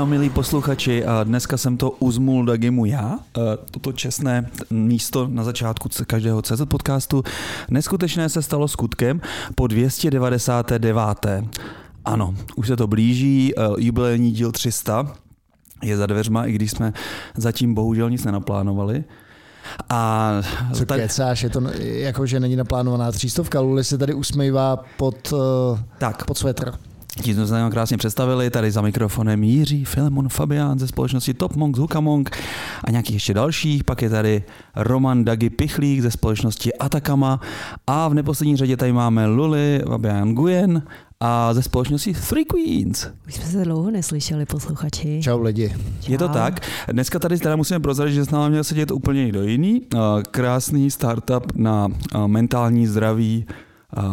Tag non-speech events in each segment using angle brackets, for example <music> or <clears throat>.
A milí posluchači, a dneska jsem to uzmul Dagimu já, toto čestné místo na začátku každého CZ podcastu. Neskutečné se stalo skutkem po 299. Ano, už se to blíží, jubilejní díl 300 je za dveřma, i když jsme zatím bohužel nic nenaplánovali. A Co tak... kecáš, je to jako, že není naplánovaná třístovka, Luli se tady usmívá pod, tak. pod svetr. Ti jsme se nám krásně představili, tady za mikrofonem Jiří, Filemon Fabián ze společnosti Top Monk, Hukamong a nějakých ještě dalších. Pak je tady Roman Dagi Pichlík ze společnosti Atakama a v neposlední řadě tady máme Luli Fabián Guyen a ze společnosti Three Queens. Už jsme se dlouho neslyšeli, posluchači. Čau lidi. Čau. Je to tak. Dneska tady teda musíme prozradit, že s námi měl sedět úplně někdo jiný. Krásný startup na mentální zdraví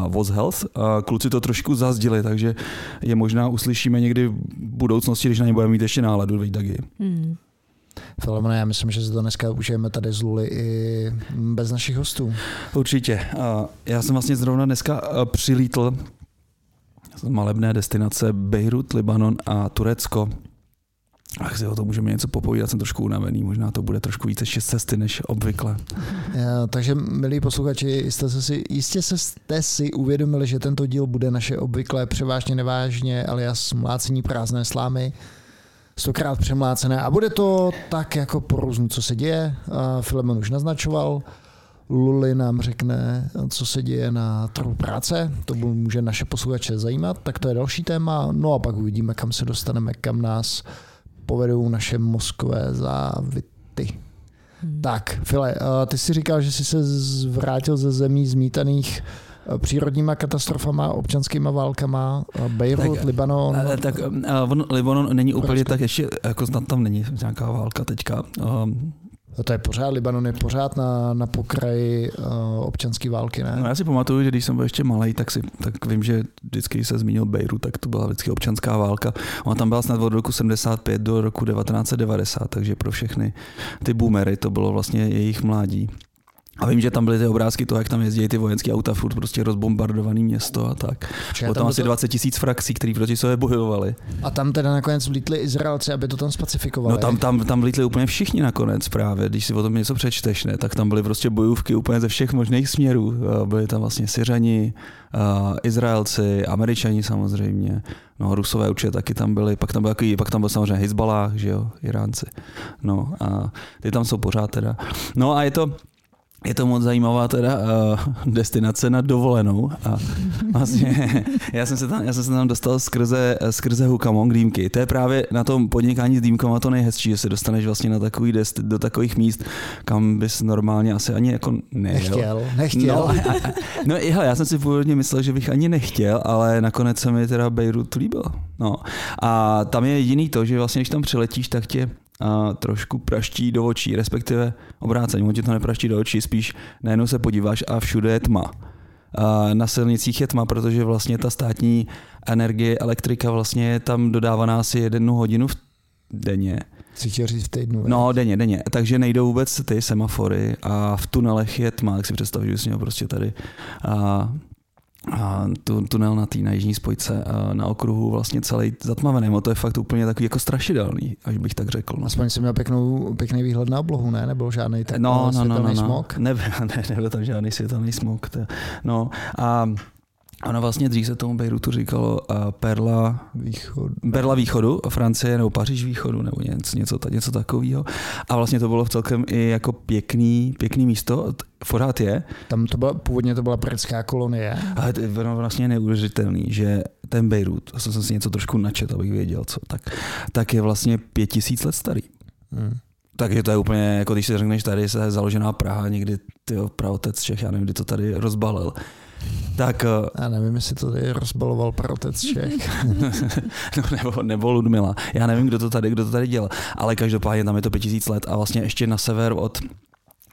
Voz Health. Kluci to trošku zazdili, takže je možná uslyšíme někdy v budoucnosti, když na ně budeme mít ještě náladu, veď taky. Hmm. Filemone, já myslím, že se to dneska užijeme tady z Luli i bez našich hostů. Určitě. Já jsem vlastně zrovna dneska přilítl z malebné destinace Beirut, Libanon a Turecko. Ach, si o tom můžeme něco popovídat, jsem trošku unavený, možná to bude trošku více šest cesty než obvykle. Já, <laughs> takže, milí posluchači, jistě, se si, jistě se jste si uvědomili, že tento díl bude naše obvykle převážně nevážně, alias mlácení prázdné slámy, stokrát přemlácené. A bude to tak jako porůznu, co se děje. Filemon už naznačoval, Luli nám řekne, co se děje na trhu práce, to může naše posluchače zajímat, tak to je další téma, no a pak uvidíme, kam se dostaneme, kam nás povedou naše mozkové závity. Hmm. Tak, File, ty jsi říkal, že jsi se vrátil ze zemí zmítaných eh, přírodníma katastrofama, občanskýma válkama, eh, Beirut, tak, Libanon. Tak uh, Libanon není úplně tak ještě, jako snad tam není nějaká válka teďka. Um, to je pořád, Libanon je pořád na, na pokraji uh, občanské války, ne? No já si pamatuju, že když jsem byl ještě malý, tak, si, tak vím, že vždycky se zmínil Bejru, tak to byla vždycky občanská válka. Ona tam byla snad od roku 75 do roku 1990, takže pro všechny ty boomery to bylo vlastně jejich mládí. A vím, že tam byly ty obrázky toho, jak tam jezdí ty vojenské auta, furt prostě rozbombardované město a tak. Bylo tam, asi to... 20 tisíc frakcí, které proti sobě bojovali. A tam teda nakonec vlítli Izraelci, aby to tam spacifikovali. No tam, tam, tam vlítli úplně všichni nakonec právě, když si o tom něco přečteš, ne? tak tam byly prostě bojůvky úplně ze všech možných směrů. Byli tam vlastně Syřani, Izraelci, Američani samozřejmě, no Rusové určitě taky tam byli, pak tam byl, takový, pak tam byl samozřejmě Hezbalah, že jo, Iránci. No a ty tam jsou pořád teda. No a je to, je to moc zajímavá teda uh, destinace na dovolenou a vlastně <laughs> já jsem se tam, já jsem se tam dostal skrze, skrze Hukamong dýmky. To je právě na tom podnikání s dýmkama to nejhezčí, že se dostaneš vlastně na takový dest, do takových míst, kam bys normálně asi ani jako nejel. Nechtěl, nechtěl. No, a, a, no hele, já jsem si původně myslel, že bych ani nechtěl, ale nakonec se mi teda Beirut líbil. No. A tam je jediný to, že vlastně když tam přiletíš, tak tě a trošku praští do očí, respektive obráceně, on ti to nepraští do očí, spíš najednou se podíváš a všude je tma. A na silnicích je tma, protože vlastně ta státní energie, elektrika vlastně je tam dodávaná asi jednu hodinu v denně. Chci říct v týdnu. No, denně, denně. Takže nejdou vůbec ty semafory a v tunelech je tma, jak si představíš, že jsi měl prostě tady a a tu, tunel na té na jižní spojce a na okruhu vlastně celý zatmavený. No to je fakt úplně takový jako strašidelný, až bych tak řekl. No. Aspoň jsem měl pěknou, pěkný výhled na oblohu, ne? Nebyl žádný tak no, no, no, no, no. smog? Nebyl, <laughs> ne, nebyl tam žádný světelný smog. To, no a Ono vlastně dřív se tomu Beirutu říkalo uh, Perla východu. Perla východu, Francie nebo Paříž východu nebo něco, něco, něco takového. A vlastně to bylo v celkem i jako pěkný, pěkný místo. Forát je. Tam to byla, původně to byla britská kolonie. Ale to je vlastně neuvěřitelný, že ten Beirut, to jsem si něco trošku načet, abych věděl, co, tak, tak je vlastně pět tisíc let starý. Hmm. Takže to je úplně, jako když si řekneš, tady se založená Praha, někdy ty pravotec Čech, já nevím, kdy to tady rozbalil. Tak, eh, Já nevím, jestli to tady rozbaloval protec Čech. <laughs> no, nebo, nebo Ludmila. Já nevím, kdo to tady, kdo to tady dělal. Ale každopádně tam je to 5000 let a vlastně ještě na sever od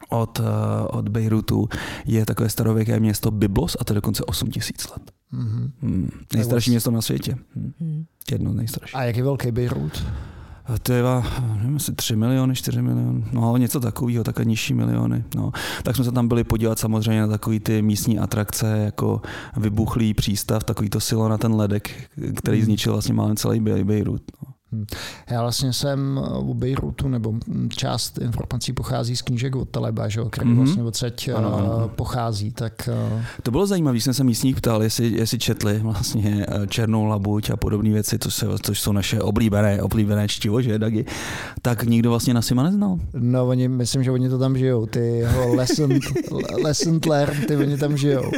od, eh, od Bejrutu je takové starověké město Byblos a to je dokonce 8000 let. Mm-hmm. Hmm. Nejstarší město na světě. Hmm. Jedno z nejstarších. A jak je velký Bejrut? To je, nevím, asi 3 miliony, 4 miliony, no něco takového, také nižší miliony. No. Tak jsme se tam byli podívat samozřejmě na takový ty místní atrakce, jako vybuchlý přístav, takový to silo na ten ledek, který hmm. zničil vlastně málem celý Beirut. No. Já vlastně jsem u Bejrutu, nebo část informací pochází z knížek od Taleba, že, který mm-hmm. vlastně odsaď ano, ano. pochází. Tak, eh, to bylo zajímavé, jsem se místních ptal, jestli, jestli četli vlastně eh, Černou labuť a podobné věci, to se, což jsou naše oblíbené, oblíbené čtivo, že, Dagi? Tak nikdo vlastně Nasima neznal. No, oni, myslím, že oni to tam žijou, ty jeho lesson, <laughs> lesson learned, ty oni tam žijou.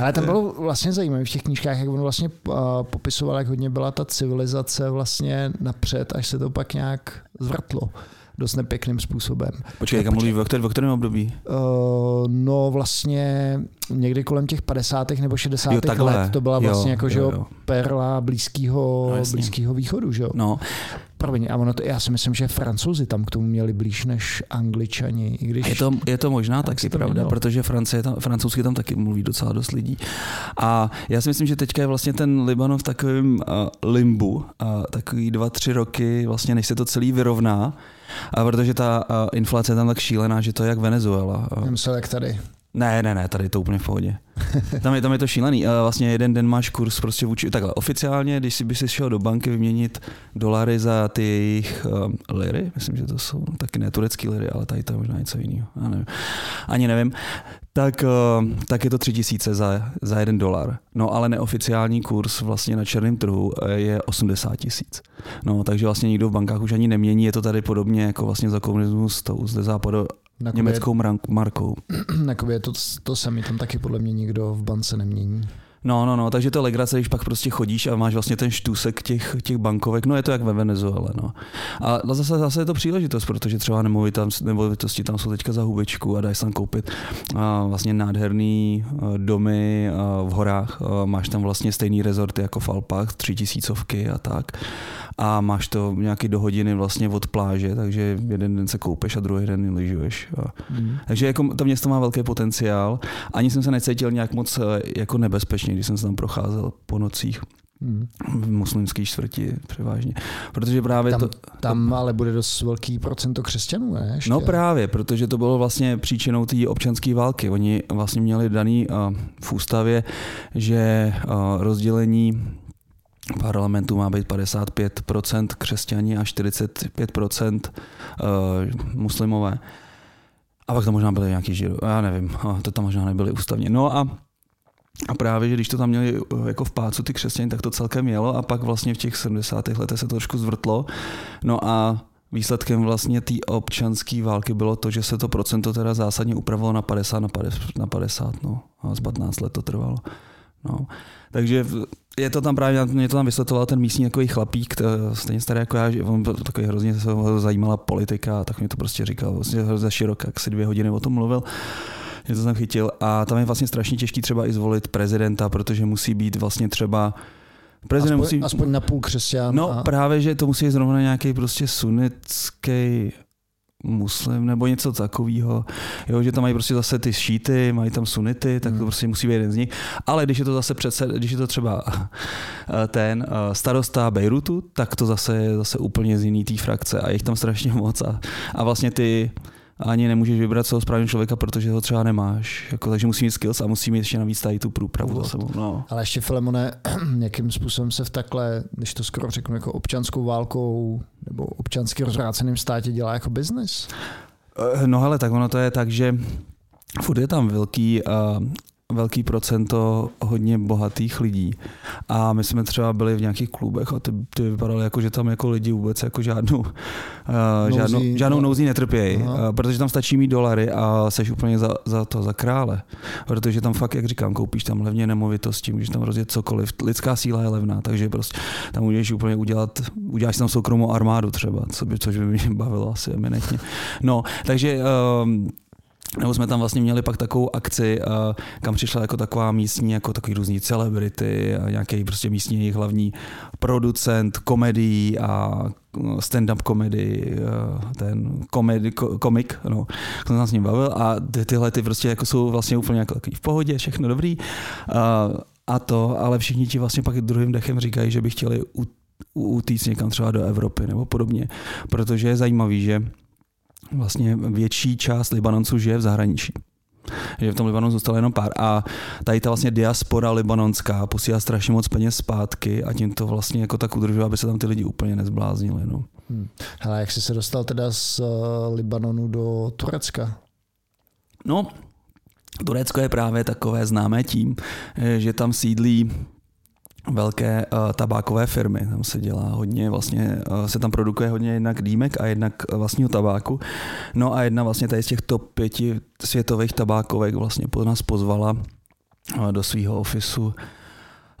Ale tam bylo vlastně zajímavé v těch knížkách, jak on vlastně popisoval, jak hodně byla ta civilizace vlastně napřed, až se to pak nějak zvrtlo dost nepěkným způsobem. Počkej, jak mluví, o, který, kterém období? Uh, no vlastně někdy kolem těch 50. nebo 60. Jo, let to byla vlastně jo, jako, jo, že jo. perla blízkého, no, blízkého východu, že jo? No. Promiň, a ono to, já si myslím, že francouzi tam k tomu měli blíž než angličani. I když je, to, je to možná taky pravda, mělo. protože Francie tam, francouzsky tam taky mluví docela dost lidí. A já si myslím, že teďka je vlastně ten Libanon v takovém uh, limbu, uh, takový dva, tři roky, vlastně než se to celý vyrovná, a protože ta uh, inflace je tam tak šílená, že to je jak Venezuela. Myslel jak tady. Ne, ne, ne, tady je to úplně v pohodě. Tam je, tam je to šílený. Vlastně jeden den máš kurz prostě vůči, takhle oficiálně, když si by si šel do banky vyměnit dolary za ty jejich um, liry, myslím, že to jsou taky ne turecký liry, ale tady to je možná něco jiného, já nevím. Ani nevím, tak, uh, tak je to tři tisíce za, za jeden dolar. No ale neoficiální kurz vlastně na černém trhu eh, je 80 tisíc. No takže vlastně nikdo v bankách už ani nemění, je to tady podobně jako vlastně za komunismus to zde západu na německou je, markou. <clears throat> Na je to, to sami tam taky podle mě nikdo v bance nemění. No, no, no, takže to legrace, když pak prostě chodíš a máš vlastně ten štůsek těch, těch bankovek, no je to jak ve Venezuele, no. A zase, zase je to příležitost, protože třeba nemovitosti, nemovitosti tam jsou teďka za hubičku a dáš tam koupit a vlastně nádherný domy v horách, máš tam vlastně stejný rezorty jako v Alpách, tři tisícovky a tak a máš to nějaký do hodiny vlastně od pláže, takže jeden den se koupeš a druhý den lyžuješ. Mm. Takže jako to město má velký potenciál. Ani jsem se necítil nějak moc eh, jako nebezpečně, když jsem se tam procházel po nocích. Hmm. v muslimské čtvrti převážně. Protože právě tam, to, tam to, ale bude dost velký procento křesťanů, ne? Ještě? No právě, protože to bylo vlastně příčinou té občanské války. Oni vlastně měli daný uh, v ústavě, že uh, rozdělení parlamentu má být 55% křesťani a 45% uh, muslimové. A pak to možná byly nějaký žido, já nevím, to tam možná nebyly ústavně. No a a právě, že když to tam měli uh, jako v pácu ty křesťani, tak to celkem jelo a pak vlastně v těch 70. letech se to trošku zvrtlo. No a výsledkem vlastně té občanské války bylo to, že se to procento teda zásadně upravilo na 50 na 50, na 50 no. A z 15 let to trvalo. No. Takže je to tam právě, mě to tam vysvětloval ten místní takový chlapík, stejně starý jako já, že on takový hrozně se ho zajímala politika, tak mi to prostě říkal, vlastně hrozně široká, jak si dvě hodiny o tom mluvil to tam chytil a tam je vlastně strašně těžký třeba i zvolit prezidenta, protože musí být vlastně třeba Prezident aspoň, musí... aspoň na půl křesťan. No a... právě, že to musí být zrovna nějaký prostě sunnický muslim nebo něco takového, jo, že tam mají prostě zase ty šíty, mají tam sunity, tak to hmm. prostě musí být jeden z nich. Ale když je to zase přece, když je to třeba eh, ten eh, starosta Bejrutu, tak to zase je zase úplně z jiný té frakce a je jich tam strašně <laughs> moc a, a vlastně ty ani nemůžeš vybrat svého správného člověka, protože ho třeba nemáš. Jako, takže musí mít skills a musí mít ještě navíc tady tu průpravu za sebou. No. Ale ještě Filemone, <clears throat> jakým způsobem se v takhle, když to skoro řeknu, jako občanskou válkou nebo občansky rozvráceným státě dělá jako biznis? Eh, no ale tak ono to je tak, že furt je tam velký uh, velký procento hodně bohatých lidí. A my jsme třeba byli v nějakých klubech a ty, ty vypadaly jako, že tam jako lidi vůbec jako žádnou, uh, <laughs> nouzí, žádnou, žádnou no. nouzí netrpějí, uh, protože tam stačí mít dolary a seš úplně za, za to, za krále. Protože tam fakt, jak říkám, koupíš tam levně nemovitosti, můžeš tam rozjet cokoliv. Lidská síla je levná, takže prostě tam můžeš úplně udělat, uděláš tam soukromou armádu třeba, co by, což by mě bavilo asi eminentně. No, takže um, nebo jsme tam vlastně měli pak takovou akci, kam přišla jako taková místní, jako takový různý celebrity a nějaký prostě místní jejich hlavní producent komedií a stand-up komedy, ten komedy, komik, no, jsem se s ním bavil a ty, tyhle ty prostě jako jsou vlastně úplně jako takový v pohodě, všechno dobrý a to, ale všichni ti vlastně pak druhým dechem říkají, že by chtěli utíct někam třeba do Evropy nebo podobně, protože je zajímavý, že vlastně větší část Libanonců žije v zahraničí. Že v tom Libanonu zůstalo jenom pár. A tady ta vlastně diaspora libanonská posílá strašně moc peněz zpátky a tím to vlastně jako tak udržuje, aby se tam ty lidi úplně nezbláznili. No. Hmm. Hele, jak jsi se dostal teda z uh, Libanonu do Turecka? No, Turecko je právě takové známé tím, eh, že tam sídlí velké uh, tabákové firmy. Tam se dělá hodně, vlastně uh, se tam produkuje hodně jednak dýmek a jednak vlastního tabáku. No a jedna vlastně tady z těch top pěti světových tabákovek vlastně pod nás pozvala uh, do svého ofisu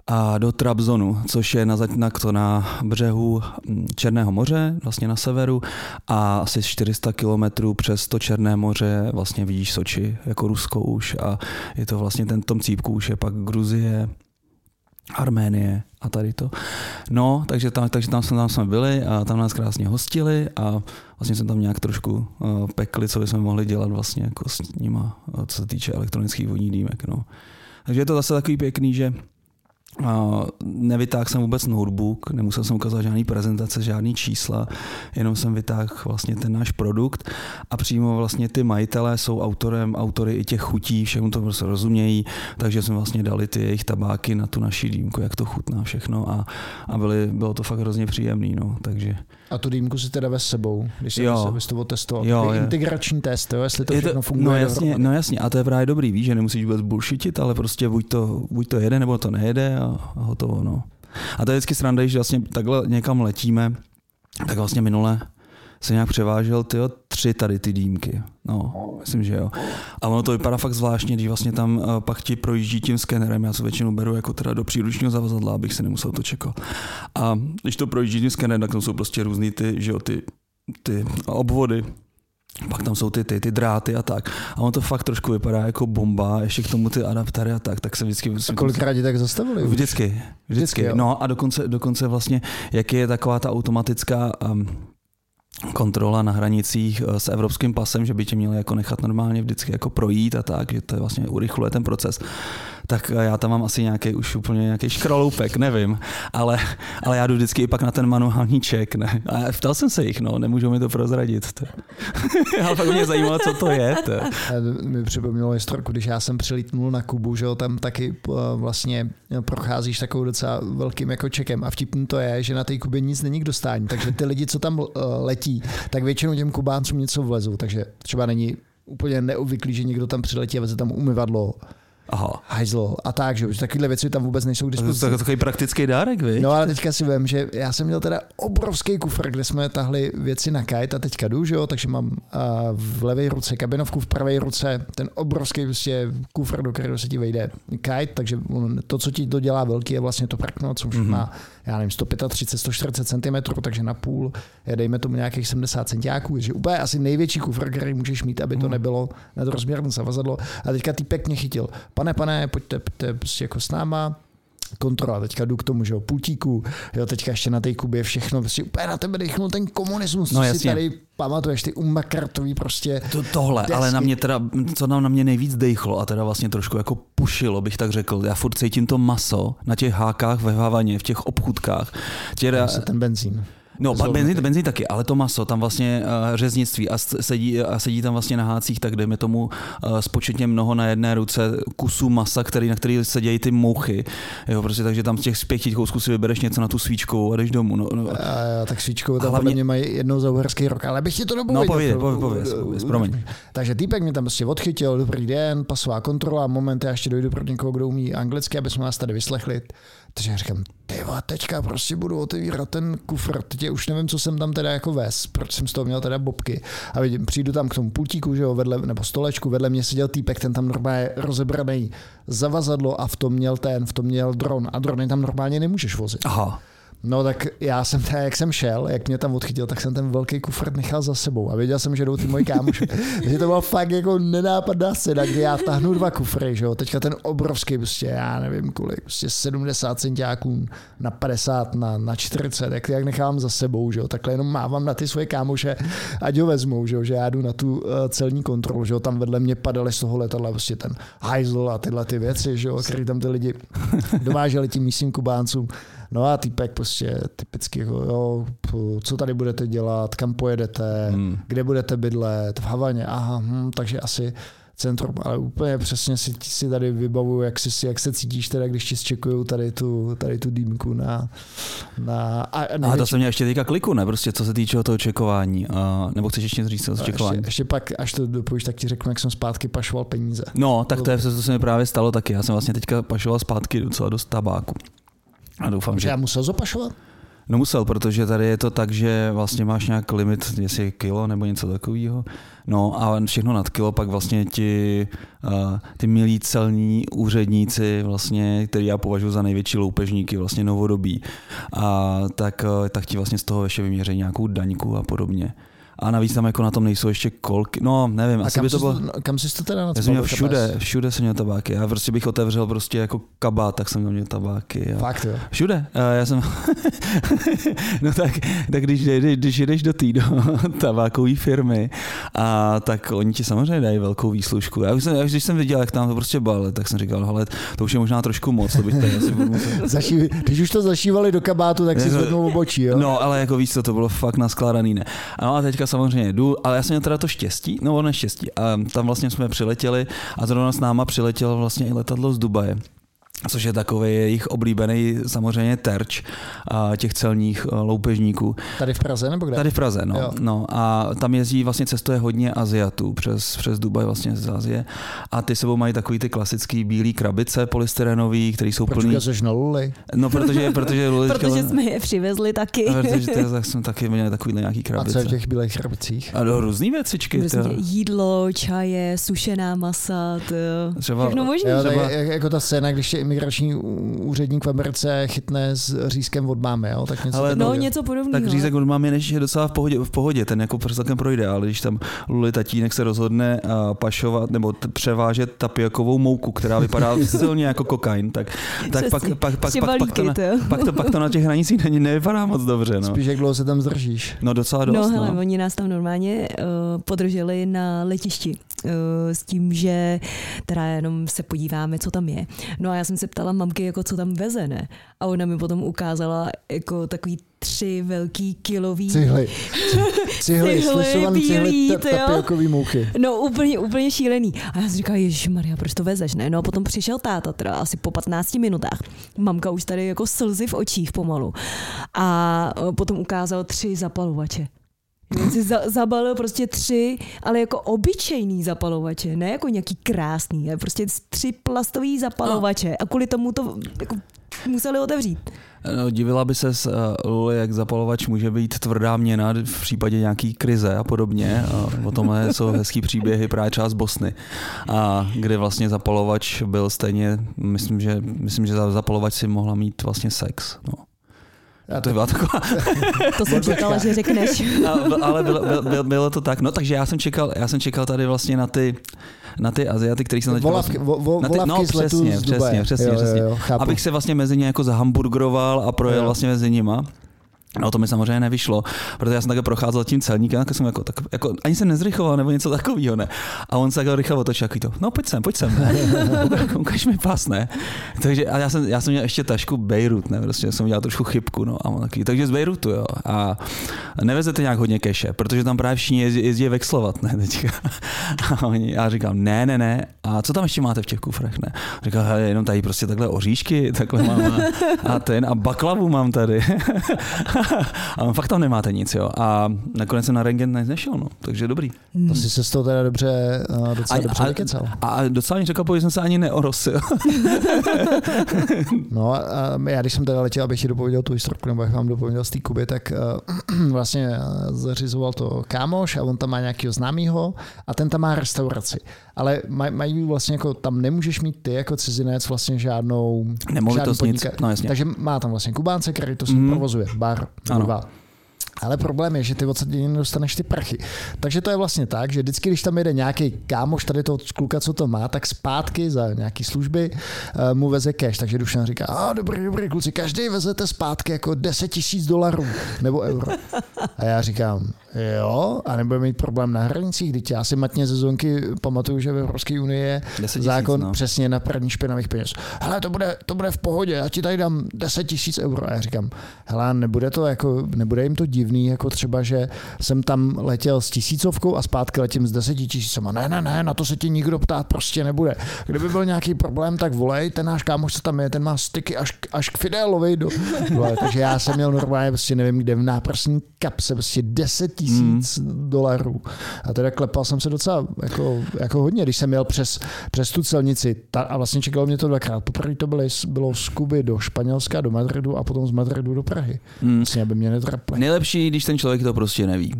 a do Trabzonu, což je na, na, to na břehu hm, Černého moře, vlastně na severu a asi 400 kilometrů přes to Černé moře vlastně vidíš Soči, jako Rusko už a je to vlastně ten tom cípku už je pak Gruzie, Arménie a tady to. No, takže tam, takže tam, jsme, tam jsme byli a tam nás krásně hostili a vlastně jsme tam nějak trošku uh, pekli, co bychom mohli dělat vlastně jako s nima, co se týče elektronických vodních dýmek. No. Takže je to zase takový pěkný, že nevytáhl jsem vůbec notebook, nemusel jsem ukazovat žádný prezentace, žádný čísla, jenom jsem vytáhl vlastně ten náš produkt a přímo vlastně ty majitelé jsou autorem, autory i těch chutí, všechno to prostě rozumějí, takže jsme vlastně dali ty jejich tabáky na tu naši dýmku, jak to chutná všechno a, a byli, bylo to fakt hrozně příjemný, no, takže a tu dýmku si teda ve sebou, když se jo. to otestoval. Jo, je. integrační test, jo, jestli to je všechno to, funguje. No jasně, no jasně, a to je právě dobrý, víš, že nemusíš vůbec bullshitit, ale prostě buď to, buď to jede, nebo to nejede a, a hotovo. No. A to je vždycky sranda, že vlastně takhle někam letíme, tak vlastně minule se nějak převážel tyjo, tři tady ty dýmky. No, myslím, že jo. A ono to vypadá fakt zvláštně, když vlastně tam uh, pak ti projíždí tím skenerem. Já se většinou beru jako teda do příručního zavazadla, abych se nemusel to čekat. A když to projíždí tím skenerem, tak to jsou prostě různý ty, že jo, ty, ty obvody, pak tam jsou ty, ty, ty dráty a tak. A on to fakt trošku vypadá jako bomba, ještě k tomu ty adaptéry a tak, tak se vždycky... A kolikrát tak zastavili? Vždycky, vždycky. vždycky no a dokonce, dokonce vlastně, jak je taková ta automatická um, kontrola na hranicích eh, s evropským pasem, že by tě měli jako nechat normálně vždycky jako projít a tak, že to je vlastně urychluje ten proces tak já tam mám asi nějaký už úplně nějaký škraloupek, nevím, ale, ale já jdu vždycky i pak na ten manuální ček, ne. A ptal jsem se jich, no, nemůžou mi to prozradit. <laughs> Ale pak mě zajímalo, co to je. To. Mi připomnělo historku, když já jsem přilítnul na Kubu, že jo, tam taky eh, vlastně procházíš takovou docela velkým jako čekem a vtipný to je, že na té Kubě nic není k dostání, takže ty lidi, co tam eh, letí, tak většinou těm Kubáncům něco vlezou, takže třeba není úplně neobvyklý, že někdo tam přiletí a veze tam umyvadlo Aha. hajzlo a tak, že už takovéhle věci tam vůbec nejsou k dispozici. To je takový praktický dárek, vy? No ale teďka si vím, že já jsem měl teda obrovský kufr, kde jsme tahli věci na kite a teďka jdu, že jo, takže mám uh, v levé ruce kabinovku, v pravé ruce ten obrovský prostě kufr, do kterého se ti vejde kite, takže to, co ti to dělá velký, je vlastně to prkno, co mm-hmm. má, já nevím, 135, 140 cm, takže na půl, je, dejme tomu nějakých 70 centiáků, že úplně asi největší kufr, který můžeš mít, aby to mhm. nebylo nadrozměrné zavazadlo. A teďka týpek mě chytil pane, pane, pojďte, pojďte jako s náma, kontrola, teďka jdu k tomu, že jo, pultíku, jo, teďka ještě na té Kubě všechno, prostě úplně na tebe dechnul ten komunismus, no, co si tady pamatuješ, ty umakartový prostě to, Tohle, desky. ale na mě teda, co nám na mě nejvíc dejchlo a teda vlastně trošku jako pušilo, bych tak řekl, já furt cítím to maso na těch hákách ve Havaně, v těch obchudkách. Těda, ten benzín. No, benzín, benzín taky, ale to maso, tam vlastně uh, řeznictví a sedí, a sedí tam vlastně na hácích, tak dejme tomu uh, spočetně mnoho na jedné ruce kusů masa, který, na který sedějí ty mouchy. Jo, prostě, takže tam z těch pěti kousků si vybereš něco na tu svíčku a jdeš domů. No, no. A, tak svíčkou tam hlavně... mě mají jednou za uherský rok, ale bych ti to dobu No povědět, povědět, povědět, povědět, promiň. Takže týpek mě tam prostě odchytil, dobrý den, pasová kontrola, moment, já ještě dojdu pro někoho, kdo umí anglicky, aby jsme nás tady vyslechli. Takže říkám, ty teďka prostě budu otevírat ten kufr, teď už nevím, co jsem tam teda jako ves, proč jsem z toho měl teda bobky. A vidím, přijdu tam k tomu pultíku, že jo, vedle, nebo stolečku, vedle mě seděl týpek, ten tam normálně rozebraný zavazadlo a v tom měl ten, v tom měl dron a drony tam normálně nemůžeš vozit. Aha. No tak já jsem, tak, jak jsem šel, jak mě tam odchytil, tak jsem ten velký kufr nechal za sebou a věděl jsem, že jdou ty moji kámoši. <laughs> Takže to byla fakt jako nenápadná scéna, kdy já tahnu dva kufry, že jo, teďka ten obrovský, prostě já nevím kolik, prostě 70 centiáků na 50, na, na 40, jak, jak nechám za sebou, že jo, takhle jenom mávám na ty svoje kámoše, ať ho vezmou, že jo, že já jdu na tu uh, celní kontrolu, že jo, tam vedle mě padaly z toho letadla prostě ten hajzl a tyhle ty věci, že jo, který tam ty lidi <laughs> dováželi tím místním Kubáncům. No a týpek prostě typicky, jako, jo, co tady budete dělat, kam pojedete, hmm. kde budete bydlet, v Havaně, aha, hm, takže asi centrum, ale úplně přesně si, si tady vybavuju, jak, si, jak se cítíš teda, když ti zčekují tady tu, tady tu dýmku na... na a, a to jsem měl ještě teďka kliku, ne? Prostě co se týče toho čekování. A, nebo chceš ještě říct o čekování? Ještě, ještě, pak, až to dopojíš, tak ti řeknu, jak jsem zpátky pašoval peníze. No, tak to je to, co se mi právě stalo taky. Já jsem vlastně teďka pašoval zpátky docela dost tabáku. A doufám, že... Já musel zapašovat? No musel, protože tady je to tak, že vlastně máš nějak limit, jestli je kilo nebo něco takového. No a všechno nad kilo pak vlastně ti uh, ty milí celní úředníci, vlastně, který já považuji za největší loupežníky, vlastně novodobí, a tak, uh, tak ti vlastně z toho ještě vyměří nějakou daňku a podobně a navíc tam jako na tom nejsou ještě kolky, no nevím, a asi by to bylo... kam jsi to teda Já jsem měl všude, všude jsem měl tabáky, já prostě bych otevřel prostě jako kabát, tak jsem měl tabáky. A... Fakt jo? Všude, já jsem, <laughs> no tak, tak když, když, když jdeš do té do <laughs> tabákové firmy, a tak oni ti samozřejmě dají velkou výslužku. Já už jsem, já už když jsem viděl, jak tam to prostě bale, tak jsem říkal, hele, to už je možná trošku moc, to bych tady asi <laughs> Zaší, Když už to zašívali do kabátu, tak si zvednou obočí, jo? No, ale jako víc, to, to bylo fakt naskládaný, ne. No a teďka samozřejmě jdu, ale já jsem měl teda to štěstí, no neštěstí. A tam vlastně jsme přiletěli a zrovna s náma přiletělo vlastně i letadlo z Dubaje což je takový jejich oblíbený samozřejmě terč a těch celních eh, loupežníků. Tady v Praze nebo kde? Tady v Praze, no. no a tam jezdí vlastně cestuje hodně Aziatů přes, přes Dubaj vlastně z Azie a ty sebou mají takový ty klasický bílý krabice polystyrenový, které jsou Proč plný. Proč na Luli? No protože, protože Luli <laughs> Protože jsme je přivezli taky. <laughs> protože to, jsme taky měli takový nějaký krabice. A co v těch bílých krabicích? A do různý věcičky. jídlo, čaje, sušená masa, to Třeba, všechno možný. Jo, třeba... jako ta scéna, když je imigrační úředník v Americe chytne s řízkem od mámy, jo? Tak něco ale no, něco podobného. Tak řízek od mámy než je docela v pohodě, v pohodě, ten jako celkem projde, ale když tam Luli tatínek se rozhodne pašovat nebo t- převážet tapiokovou mouku, která vypadá <laughs> silně jako kokain, tak, tak pak, pak, pak, pak, pak, to na, pak, to, pak to na těch hranicích není, nevypadá moc dobře. No. Spíš jak dlouho se tam zdržíš. No docela dost. No, hele, no. oni nás tam normálně uh, podrželi na letišti s tím, že teda jenom se podíváme, co tam je. No a já jsem se ptala mamky, jako co tam veze, ne? A ona mi potom ukázala jako takový tři velký kilový... Cihly. <laughs> Cihly, cihly, cihly tapiokový mouky. No úplně, úplně šílený. A já jsem říkala, Ježíš Maria, proč to vezeš, ne? No a potom přišel táta, teda asi po 15 minutách. Mamka už tady jako slzy v očích pomalu. A potom ukázal tři zapalovače. Si za, zabalil prostě tři, ale jako obyčejný zapalovače, ne jako nějaký krásný, ale prostě tři plastový zapalovače a kvůli tomu to jako museli otevřít. No, divila by se, uh, Luli, jak zapalovač může být tvrdá měna v případě nějaký krize a podobně. A o tomhle jsou hezký příběhy právě třeba z Bosny, a kde vlastně zapalovač byl stejně, myslím, že, myslím, že zapalovač si mohla mít vlastně sex. No. Já to byla taková... <laughs> to jsem čekala, že řekneš. <laughs> ale bylo, bylo, bylo, to tak. No takže já jsem čekal, já jsem čekal tady vlastně na ty, na ty Aziaty, který jsem teď... Volavky, vo, vo, na ty, no, přesně, přesně, přesně, jo, přesně. Jo, jo, Abych se vlastně mezi ně jako zahamburgroval a projel jo. vlastně mezi nima. No to mi samozřejmě nevyšlo, protože já jsem také procházel tím celníkem, tak jsem jako, tak, jako ani jsem nezrychoval nebo něco takového, ne. A on se jako rychle otočil, jako to, no pojď sem, pojď sem, <laughs> ukaž mi pas, ne. Takže a já jsem, já jsem měl ještě tašku Beirut, ne, prostě jsem udělal trošku chybku, no. A on taky, takže z Beirutu, jo. A nevezete nějak hodně keše, protože tam právě všichni jezdí, jezdí vexlovat, ne, teďka. <laughs> A oni, já říkám, ne, ne, ne. A co tam ještě máte v těch kufrech, ne. Říkal, hele, jenom tady prostě takhle oříšky, takhle mám a, a ten a baklavu mám tady. <laughs> <laughs> a on fakt tam nemáte nic, jo. A nakonec jsem na rengen nešel, no. Takže dobrý. Hmm. To si se z toho teda dobře, docela a, dobře vykecal. A, a docela mi řekl, že jsem se ani neorosil. <laughs> no a já když jsem teda letěl, abych ti dopověděl tu historku, nebo jak vám dopověděl z té Kuby, tak uh, <clears throat> vlastně zařizoval to kámoš a on tam má nějakého známého a ten tam má restauraci. Ale maj, mají vlastně jako, tam nemůžeš mít ty jako cizinec vlastně žádnou, Nemovitost nic, no jasně. Takže má tam vlastně Kubánce, který to mm. provozuje, bar, ano. Dva. Ale problém je, že ty odsaď dostaneš ty prachy. Takže to je vlastně tak, že vždycky, když tam jede nějaký kámoš tady toho kluka, co to má, tak zpátky za nějaký služby uh, mu veze cash. Takže Dušan říká, a dobrý, dobrý kluci, každý vezete zpátky jako 10 tisíc dolarů nebo euro. A já říkám, Jo, a nebudeme mít problém na hranicích. Teď já si matně ze zonky pamatuju, že v Evropské unii je zákon no. přesně na praní špinavých peněz. Hele, to bude, to bude v pohodě, já ti tady dám 10 tisíc euro. A já říkám, hele, nebude to jako, nebude jim to div, divný, jako třeba, že jsem tam letěl s tisícovkou a zpátky letím s deseti tisícema. Ne, ne, ne, na to se ti nikdo ptát prostě nebude. Kdyby byl nějaký problém, tak volej, ten náš kámoš se tam je, ten má styky až, až k Fidelovi. Do, <laughs> vole, takže já jsem měl normálně, prostě nevím, kde v náprsní kapse, prostě 10 tisíc mm. dolarů. A teda klepal jsem se docela jako, jako hodně, když jsem jel přes, přes tu celnici ta, a vlastně čekalo mě to dvakrát. Poprvé to bylo, bylo z Kuby do Španělska, do Madridu a potom z Madridu do Prahy. Mm. Vlastně, aby mě netrapli. Nejlepší, když ten člověk to prostě neví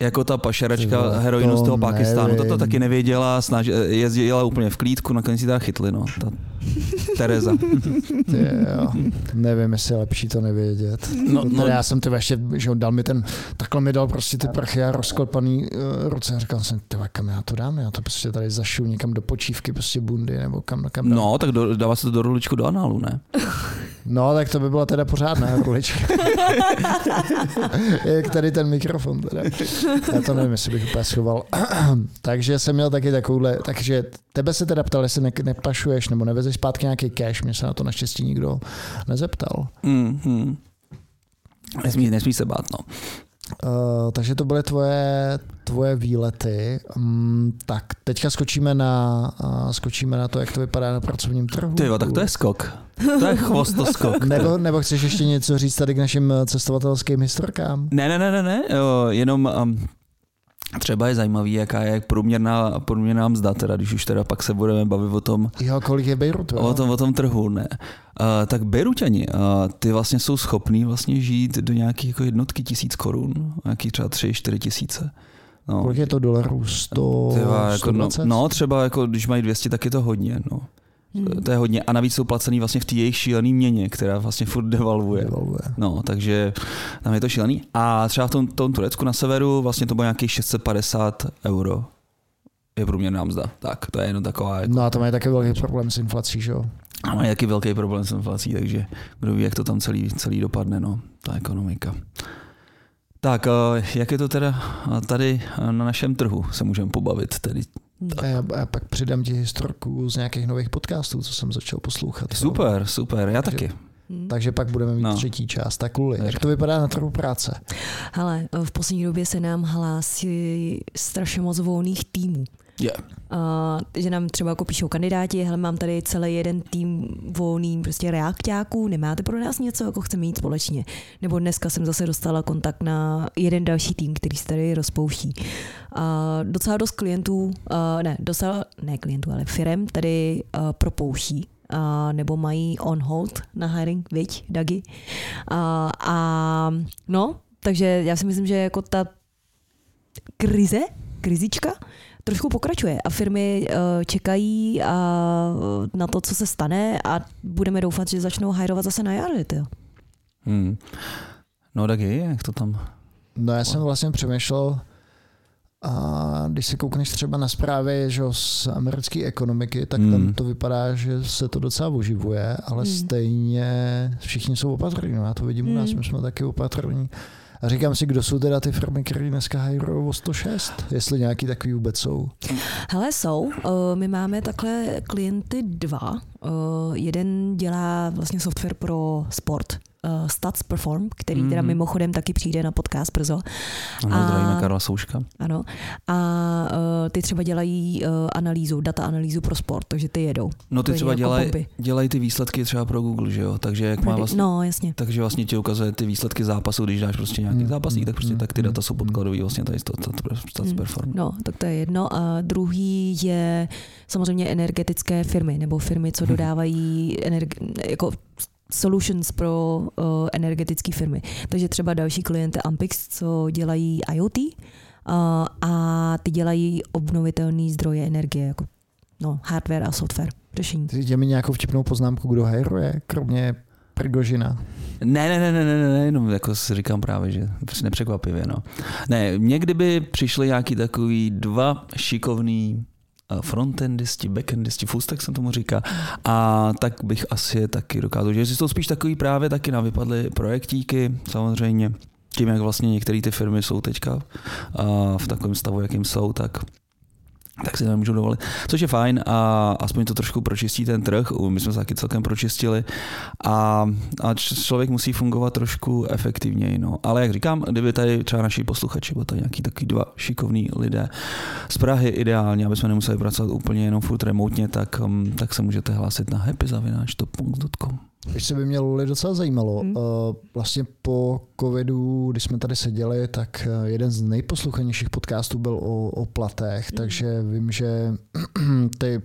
jako ta pašeračka heroinu z toho Pakistánu, to, to taky nevěděla, snaž, jezdila úplně v klídku, nakonec si teda chytli, no. Ta Tereza. <laughs> jo, nevím, jestli je lepší to nevědět. No, no. Já jsem ty ještě, že on dal mi ten, takhle mi dal prostě ty prchy a rozklepaný uh, ruce. A říkal jsem, ty kam já to dám? Já to prostě tady zašu někam do počívky, prostě bundy, nebo kam, kam dám. No, tak do, dává se to do ruličku do análu, ne? <laughs> No, tak to by byla teda pořádná rulička. <laughs> Jak tady ten mikrofon teda. Já to nevím, jestli bych úplně schoval. <clears throat> takže jsem měl taky takovouhle, takže tebe se teda ptal, jestli ne, nepašuješ nebo nevezeš zpátky nějaký cash, mě se na to naštěstí nikdo nezeptal. Mm-hmm. Nesmí, nesmí se bát, no. Uh, takže to byly tvoje, tvoje výlety. Um, tak teďka skočíme na, uh, skočíme na to, jak to vypadá na pracovním trhu. Ty tak to je skok. To je chvostoskok. <laughs> nebo, nebo chceš ještě něco říct tady k našim cestovatelským historkám? Ne, ne, ne, ne, ne. Jo, jenom um, Třeba je zajímavý, jaká je průměrná, průměrná mzda, teda, když už teda pak se budeme bavit o tom, jo, kolik je Beirut, o tom, o tom trhu, ne. Uh, tak Bejrutani, uh, ty vlastně jsou schopní vlastně žít do nějakých jako jednotky tisíc korun, nějakých třeba tři, čtyři tisíce. No. Kolik je to dolarů? 100, Tyva, jako, no, no, třeba jako, když mají 200, tak je to hodně. No. Hmm. To je hodně. A navíc jsou placený vlastně v té jejich šílený měně, která vlastně furt devalvuje. devalvuje. No, takže tam je to šílený. A třeba v tom, tom Turecku na severu vlastně to bylo nějakých 650 euro je průměrná mzda. Tak, to je jenom taková... Jako... No a to má taky velký problém s inflací, že jo? A mají taky velký problém s inflací, takže kdo ví, jak to tam celý, celý dopadne, no, ta ekonomika. Tak, eh, jak je to teda tady na našem trhu, se můžeme pobavit tedy a já, já pak přidám ti historku z nějakých nových podcastů, co jsem začal poslouchat. Super, no. super, já takže, taky. Hmm. Takže pak budeme mít no. třetí část. Tak Luli, jak to vypadá na trhu práce? Hele, v poslední době se nám hlásí strašně moc volných týmů. Yeah. Uh, že nám třeba jako píšou kandidáti, hele, mám tady celý jeden tým volný prostě reaktáků, nemáte pro nás něco, jako chceme mít společně. Nebo dneska jsem zase dostala kontakt na jeden další tým, který se tady rozpouští. Uh, docela dost klientů, uh, ne, docela, ne klientů, ale firem tady uh, propouští uh, nebo mají on hold na hiring, viď, Dagi. Uh, a no, takže já si myslím, že jako ta krize, krizička, trošku pokračuje a firmy uh, čekají a, na to, co se stane a budeme doufat, že začnou hajrovat zase na jaře. Hmm. No tak je, jak to tam? No já jsem vlastně přemýšlel, a když se koukneš třeba na zprávy že z americké ekonomiky, tak hmm. tam to vypadá, že se to docela oživuje, ale hmm. stejně všichni jsou opatrní. No, já to vidím hmm. u nás, hmm. my jsme taky opatrní. A říkám si, kdo jsou teda ty firmy, které dneska hajrují o 106, jestli nějaký takový vůbec jsou. Hele, jsou. Eh, my máme takhle klienty dva. Eh, jeden dělá vlastně software pro sport uh, Stats Perform, který mm. teda mhm. mimochodem taky přijde na podcast brzo. Ano, a, zdravíme Karla Souška. Ano. A uh, ty třeba dělají uh, analýzu, data analýzu pro sport, takže ty jedou. No ty třeba jako dělají dělaj ty výsledky třeba pro Google, že jo? Takže jak má vlastně, no, jasně. Takže vlastně ti ukazuje ty výsledky zápasu, když dáš prostě nějaký mm. zápasník, tak prostě mm. tak ty data jsou podkladový vlastně tady Stats mm. Perform. No, tak to je jedno. A druhý je samozřejmě energetické firmy, nebo firmy, co mhm. dodávají energi- jako solutions pro uh, energetické firmy. Takže třeba další klienty Ampix, co dělají IoT uh, a ty dělají obnovitelné zdroje energie, jako no, hardware a software řešení. Ty mi nějakou vtipnou poznámku, kdo hajruje, kromě Prigožina. Ne, ne, ne, ne, ne, ne, jenom jako si říkám právě, že nepřekvapivě, no. Ne, někdy by přišli nějaký takový dva šikovný frontendisti, backendisti, fullstack se tomu říká. A tak bych asi taky dokázal, že jsou spíš takový právě taky na vypadly projektíky, samozřejmě. Tím, jak vlastně některé ty firmy jsou teďka v takovém stavu, jakým jsou, tak tak si to nemůžu dovolit. Což je fajn a aspoň to trošku pročistí ten trh, my jsme se taky celkem pročistili a, a člověk musí fungovat trošku efektivněji. No. Ale jak říkám, kdyby tady třeba naši posluchači, nebo tady nějaký taky dva šikovní lidé z Prahy ideálně, aby jsme nemuseli pracovat úplně jenom furt remotně, tak, um, tak se můžete hlásit na happyzavináč.com. Ještě by mě Luli docela zajímalo. Hmm. Vlastně po covidu, když jsme tady seděli, tak eh, jeden z nejposlouchanějších podcastů byl o, o platech, hmm. takže vím, že <clears throat> ty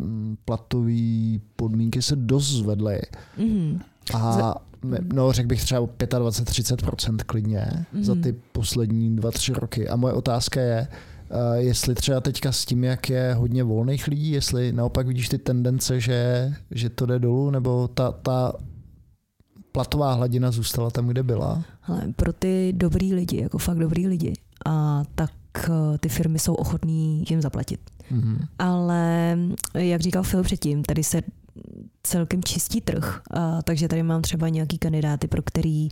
mm, platové podmínky se dost zvedly. Hmm. A no, řekl bych třeba 25-30% klidně hmm. za ty poslední dva, tři roky. A moje otázka je, jestli třeba teďka s tím, jak je hodně volných lidí, jestli naopak vidíš ty tendence, že, že to jde dolů, nebo ta, ta platová hladina zůstala tam, kde byla? Ale pro ty dobrý lidi, jako fakt dobrý lidi, a tak eh, ty firmy jsou ochotní jim zaplatit. Mm-hmm. Ale jak říkal Phil předtím, tady se celkem čistí trh, a, takže tady mám třeba nějaký kandidáty, pro který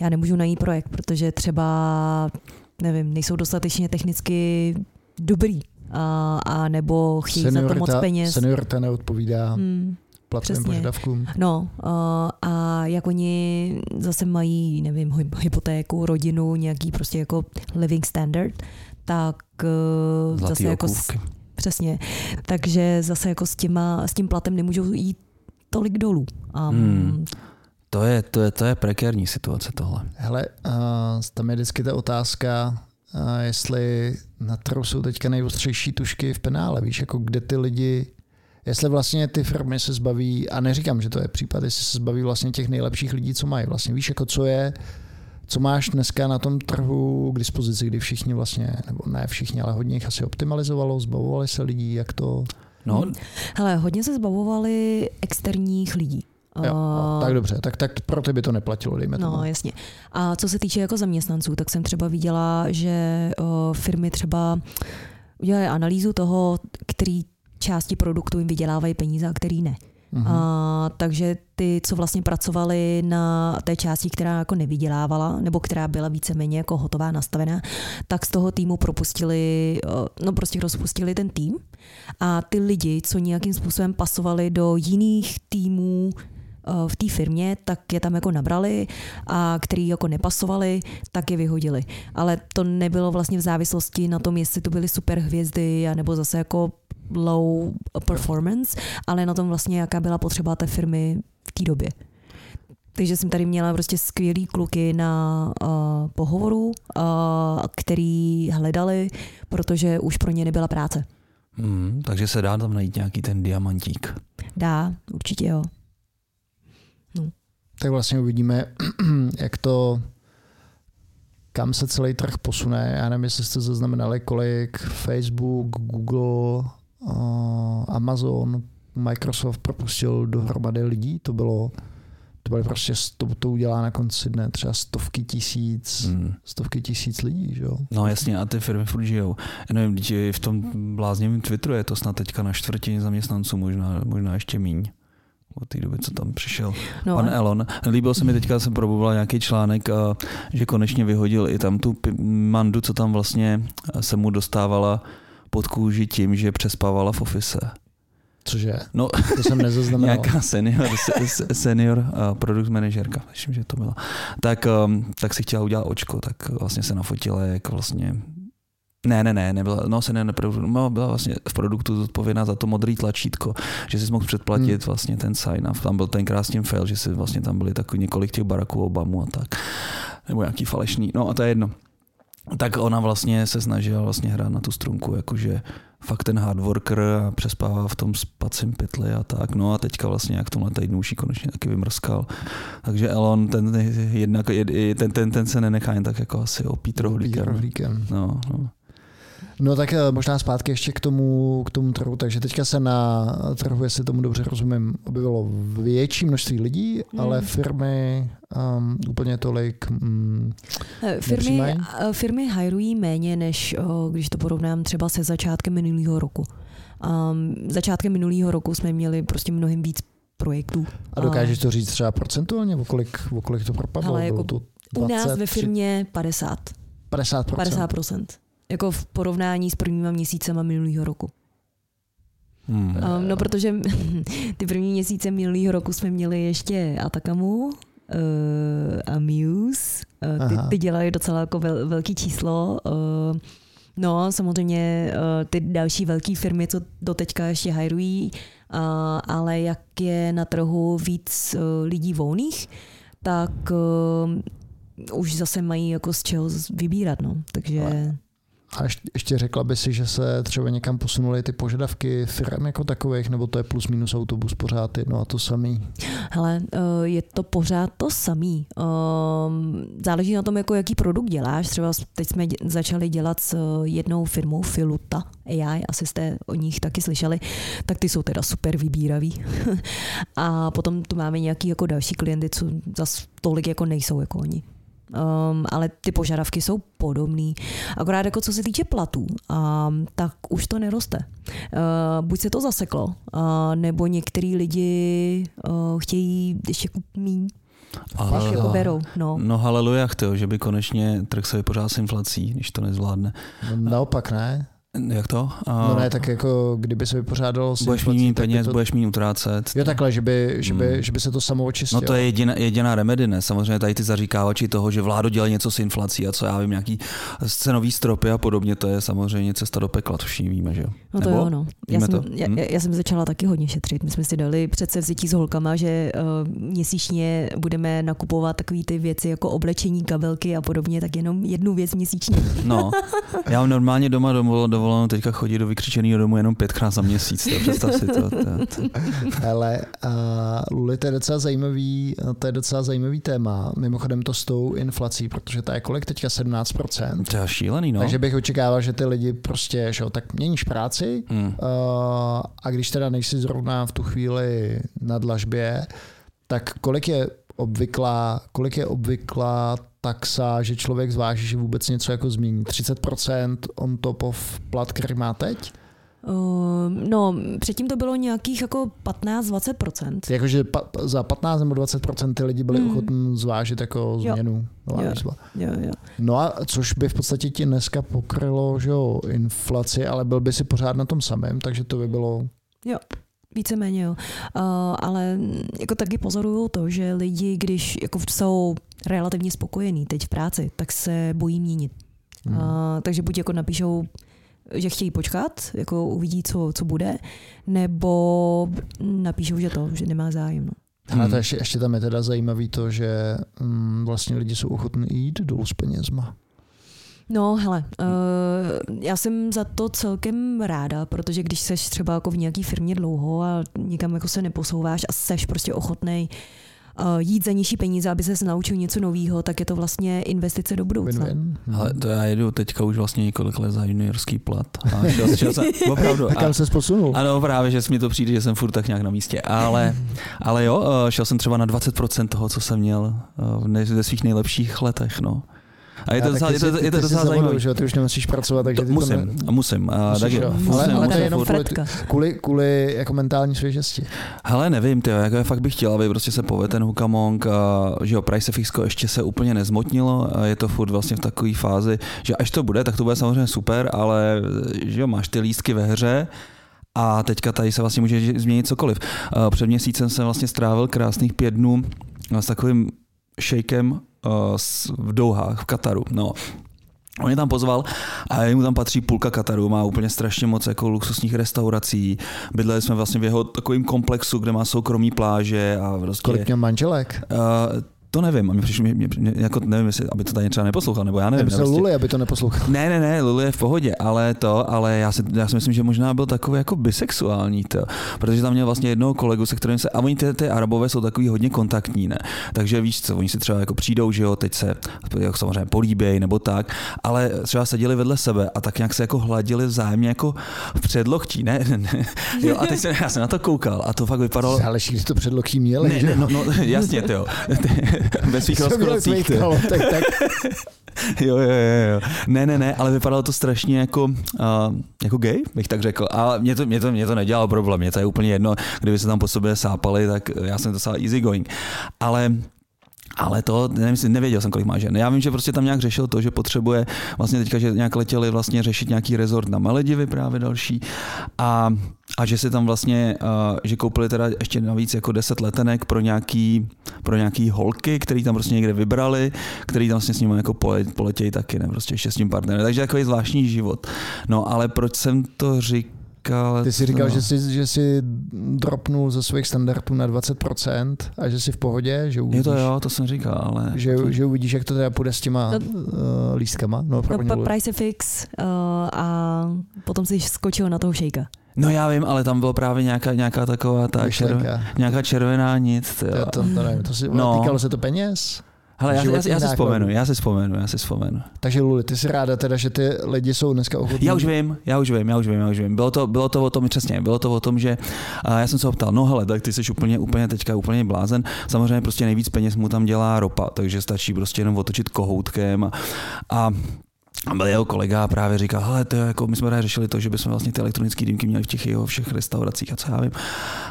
já nemůžu najít projekt, protože třeba nevím, nejsou dostatečně technicky dobrý a, a nebo chtějí seniorita, za to moc peněz. Seniorita neodpovídá hmm, platovým požadavkům. No a, a jak oni zase mají, nevím, hypotéku, rodinu, nějaký prostě jako living standard, tak e, Zlatý zase jako s, přesně, takže zase jako s, těma, s tím platem nemůžou jít tolik dolů. Um, hmm. To je, to je, to je prekérní situace tohle. Hele, uh, tam je vždycky ta otázka, uh, jestli na trhu jsou teďka nejostřejší tušky v penále, víš, jako kde ty lidi, jestli vlastně ty firmy se zbaví, a neříkám, že to je případ, jestli se zbaví vlastně těch nejlepších lidí, co mají. Vlastně víš, jako co je, co máš dneska na tom trhu k dispozici, kdy všichni vlastně, nebo ne všichni, ale hodně jich asi optimalizovalo, zbavovali se lidí, jak to... No. Hele, hodně se zbavovali externích lidí. Jo, no, tak dobře, tak, tak pro ty by to neplatilo, dejme no, tomu. No, jasně. A co se týče jako zaměstnanců, tak jsem třeba viděla, že o, firmy třeba udělají analýzu toho, který části produktu jim vydělávají peníze a který ne. Uh-huh. A, takže ty, co vlastně pracovali na té části, která jako nevydělávala, nebo která byla víceméně jako hotová, nastavená, tak z toho týmu propustili, no prostě rozpustili ten tým a ty lidi, co nějakým způsobem pasovali do jiných týmů v té firmě, tak je tam jako nabrali a který jako nepasovali, tak je vyhodili. Ale to nebylo vlastně v závislosti na tom, jestli to byly super hvězdy, nebo zase jako low performance, ale na tom vlastně, jaká byla potřeba té firmy v té době. Takže jsem tady měla prostě skvělý kluky na uh, pohovoru, uh, který hledali, protože už pro ně nebyla práce. Hmm, takže se dá tam najít nějaký ten diamantík. Dá, určitě jo tak vlastně uvidíme, <clears throat> jak to, kam se celý trh posune. Já nevím, jestli jste zaznamenali, kolik Facebook, Google, uh, Amazon, Microsoft propustil dohromady lidí. To bylo to bylo prostě, to, to udělá na konci dne třeba stovky tisíc, hmm. stovky tisíc lidí, že jo? No jasně, a ty firmy furt žijou. Já nevím, v tom bláznivém Twitteru je to snad teďka na čtvrtině zaměstnanců, možná, možná ještě míň od té doby, co tam přišel no, pan Elon. Líbil se mi teďka, jsem probuvila nějaký článek, že konečně vyhodil i tam tu mandu, co tam vlastně se mu dostávala pod kůži tím, že přespávala v office. Cože? No, to jsem nezaznamenal. <laughs> nějaká senior, senior uh, produkt manažerka, myslím, že to byla. Tak, um, tak si chtěla udělat očko, tak vlastně se nafotila, jak vlastně ne, ne, ne, nebyla, no se ne, no, byla vlastně v produktu zodpovědná za to modrý tlačítko, že si mohl předplatit hmm. vlastně ten sign up. Tam byl ten krásný fail, že si vlastně tam byly takový několik těch baraků Obamu a tak. Nebo nějaký falešný, no a to je jedno. Tak ona vlastně se snažila vlastně hrát na tu strunku, jakože fakt ten hardworker a přespává v tom spacím pytli a tak. No a teďka vlastně jak v tomhle týdnu už konečně taky vymrskal. Takže Elon, ten, jednak, ten, ten, ten se nenechá jen tak jako asi opít rohlíkem. No, no. No tak eh, možná zpátky ještě k tomu, k tomu trhu. Takže teďka se na trhu, jestli tomu dobře rozumím, objevilo větší množství lidí, hmm. ale firmy um, úplně tolik um, firmy, firmy hirují méně, než když to porovnám třeba se začátkem minulého roku. Um, začátkem minulého roku jsme měli prostě mnohem víc projektů. A dokážeš to říct třeba procentuálně, o kolik, o kolik to propadlo? Hele, jako Bylo to 20, u nás ve firmě 50. 50%. 50%. Jako v porovnání s prvníma měsícema minulého roku. Hmm. Um, no, protože <laughs> ty první měsíce minulého roku jsme měli ještě Atakamu, uh, a Muse. Uh, ty, Aha. ty dělají docela jako vel, velký číslo. Uh, no, samozřejmě uh, ty další velké firmy, co doteďka ještě hajrují, uh, ale jak je na trhu víc uh, lidí volných, tak uh, už zase mají jako z čeho vybírat, no. Takže... A ještě, řekla by si, že se třeba někam posunuly ty požadavky firm jako takových, nebo to je plus minus autobus pořád jedno a to samý? Hele, eh, je to pořád to samý. Ehm, Záleží na tom, jako jaký produkt děláš. Třeba teď jsme začali dělat s eh, jednou firmou Filuta AI, asi jste o nich taky slyšeli, tak ty jsou teda super vybíraví. <laughs> A potom tu máme nějaký jako další klienty, co zas tolik jako nejsou jako oni. Um, ale ty požadavky jsou podobný. Akorát jako co se týče platů, um, tak už to neroste. Uh, buď se to zaseklo, uh, nebo některý lidi uh, chtějí ještě míň, Ale, jako berou. No. no haleluja, tyjo, že by konečně trh se vypořádal s inflací, když to nezvládne. No, naopak ne. Jak to? A No ne, tak jako kdyby se vypořádalo s budeš mít peněz, to... budeš mít utrácet. Jo takhle, že by, že by, Hmm. že by se to samo očistilo. No to je jediná, jediná remedy, ne? Samozřejmě tady ty zaříkávači toho, že vládo dělá něco s inflací a co já vím, nějaký cenový stropy a podobně, to je samozřejmě cesta do pekla, to všichni víme, že jo? No to Nebo? jo, no. Já jsem, to? já, Hm? já jsem začala taky hodně šetřit. My jsme si dali přece vzítí s holkama, že uh, měsíčně budeme nakupovat takové ty věci jako oblečení, kabelky a podobně, tak jenom jednu věc měsíčně. No, já mám normálně doma dovol- dovolenou teďka chodit do vykřičeného domu jenom pětkrát za měsíc, to, představ si to. Ale Luli, to je docela zajímavý, to je docela zajímavý téma. Mimochodem to s tou inflací, protože ta je kolik teďka 17%. To je šílený, no. Takže bych očekával, že ty lidi prostě, že jo, tak měníš práci Hmm. a když teda nejsi zrovna v tu chvíli na dlažbě, tak kolik je obvyklá, kolik je obvyklá taxa, že člověk zváží, že vůbec něco jako změní? 30% on top of plat, který má teď? Uh, no, předtím to bylo nějakých jako 15-20%. Jakože pa, za 15 nebo 20% ty lidi byli Hmm. ochotní zvážit jako Jo. změnu. Jo. výzva. Jo, jo. No a což by v podstatě ti dneska pokrylo že jo, inflaci, ale byl by si pořád na tom samém, takže to by bylo Víceméně jo. Uh, ale jako taky pozoruju to, že lidi, když jako jsou relativně spokojení teď v práci, tak se bojí měnit. Hmm. Uh, takže buď jako napíšou, že chtějí počkat, jako uvidí, co, co bude, nebo napíšou, že to, že nemá zájem. No. Ale to Hmm. ještě, ještě tam je teda zajímavý to, že mm, vlastně lidi jsou ochotní jít dolů s penězma. No, hele, uh, já jsem za to celkem ráda, protože když seš třeba jako v nějaký firmě dlouho a nikam jako se neposouváš a seš prostě ochotnej uh, jít za nižší peníze, aby se naučil něco nového, tak je to vlastně investice do budoucna. Win-win. Ale to já jedu teďka už vlastně několik let za juniorský plat. A <laughs> šel, šel jsem, opravdu. A kam se posunul? Ano, právě, že mi to přijde, že jsem furt tak nějak na místě. Ale, ale jo, eh, šel jsem třeba na 20% toho, co jsem měl v ne- ve svých nejlepších letech. No. A je to docela, ty je to, je to docela zajímavé. že ty už nemusíš pracovat, takže To ty musím, to ne, musím. A Musíš, tak, jo. musím, Ale- ale musím to je jenom. Fredka. kvůli, kvůli jako mentální svěžesti. Hele, nevím, ty, jako já fakt bych chtěl, aby prostě se povedl ten Hukamong, a, že jo, Price Fixko ještě se úplně nezmotnilo a je to furt vlastně v takové fázi, že až to bude, tak to bude samozřejmě super, ale že jo, máš ty lístky ve hře, a teďka tady se vlastně může změnit cokoliv. Před měsícem jsem vlastně strávil krásných pět dnů s takovým šejkem uh, v Douhách, v Kataru. No. On mě tam pozval a jemu tam patří půlka Kataru, má úplně strašně moc jako luxusních restaurací. Bydleli jsme vlastně v jeho takovém komplexu, kde má soukromí pláže a prostě... Kolik měl manželek? Uh, to nevím, a mě přišlo, mě, mě, mě, jako nevím, jestli, aby to tady třeba neposlouchal, nebo já nevím. Já prostě- Luli, aby to neposlouchal. ne, ne, ne, Lulu je v pohodě, ale to, ale já si, já si myslím, že možná byl takový jako bisexuální, to, protože tam měl vlastně jednoho kolegu, se kterým se, a oni ty, ty arabové jsou takový hodně kontaktní, ne, takže víš co, oni si třeba jako přijdou, že jo, teď se jako samozřejmě políbějí nebo tak, ale třeba seděli vedle sebe a tak nějak se jako hladili vzájemně jako v předloktí, ne, <laughs> ne, jo, a teď jsem, já jsem na to koukal a to fakt vypadalo, Záleží, to předloky měli. ne, že ne, jo? no, no, jasně, to jo, <laughs> <laughs> bez svých rozkrocích, kalhotek, tak <laughs> Jo, jo, jo, jo. Ne, ne, ne, ale vypadalo to strašně jako, uh, jako gay, bych tak řekl. A mě to, mě, to, mě to nedělalo problém, mě to je úplně jedno, kdyby se tam po sobě sápali, tak já jsem docela easy going. Ale ale to nevím, nevěděl jsem, kolik má žen. Já vím, že prostě tam nějak řešil to, že potřebuje vlastně teďka, že nějak letěli vlastně řešit nějaký rezort na Maledivy právě další a, a že si tam vlastně, uh, že koupili teda ještě navíc jako 10 letenek pro nějaký, pro nějaký holky, který tam prostě někde vybrali, který tam vlastně s ním jako poletějí taky, ne, prostě ještě s tím partnerem. Takže takový zvláštní život. No ale proč jsem to říkal? říkal... Ty jsi říkal, no. že, jsi, že jsi dropnul ze svých standardů na 20% a že jsi v pohodě, že uvidíš... Je to jo, to jsem říkal, ale... Že, že uvidíš, jak to teda půjde s těma no, uh, lístkama. No, no price fix uh, a potom jsi skočil na toho šejka. No já vím, ale tam bylo právě nějaká, nějaká taková ta červená, nějaká červená nic. To, to, to, nevím, to si, no. týkalo se to peněz? Hele, já, já, já, si vzpomenu, já si vzpomenu, já si vzpomenu. Takže Luli, ty jsi ráda teda, že ty lidi jsou dneska ochotní? Já už vím, já už vím, já už vím, já už vím. Bylo to, bylo to o tom, přesně, bylo to o tom, že uh, já jsem se ho ptal, no hele, tak ty jsi úplně, úplně teďka úplně blázen. Samozřejmě prostě nejvíc peněz mu tam dělá ropa, takže stačí prostě jenom otočit kohoutkem a, a a byl jeho kolega a právě říkal, hele, to jako, my jsme právě řešili to, že bychom vlastně ty elektronické dýmky měli v těch jeho všech restauracích a co já vím.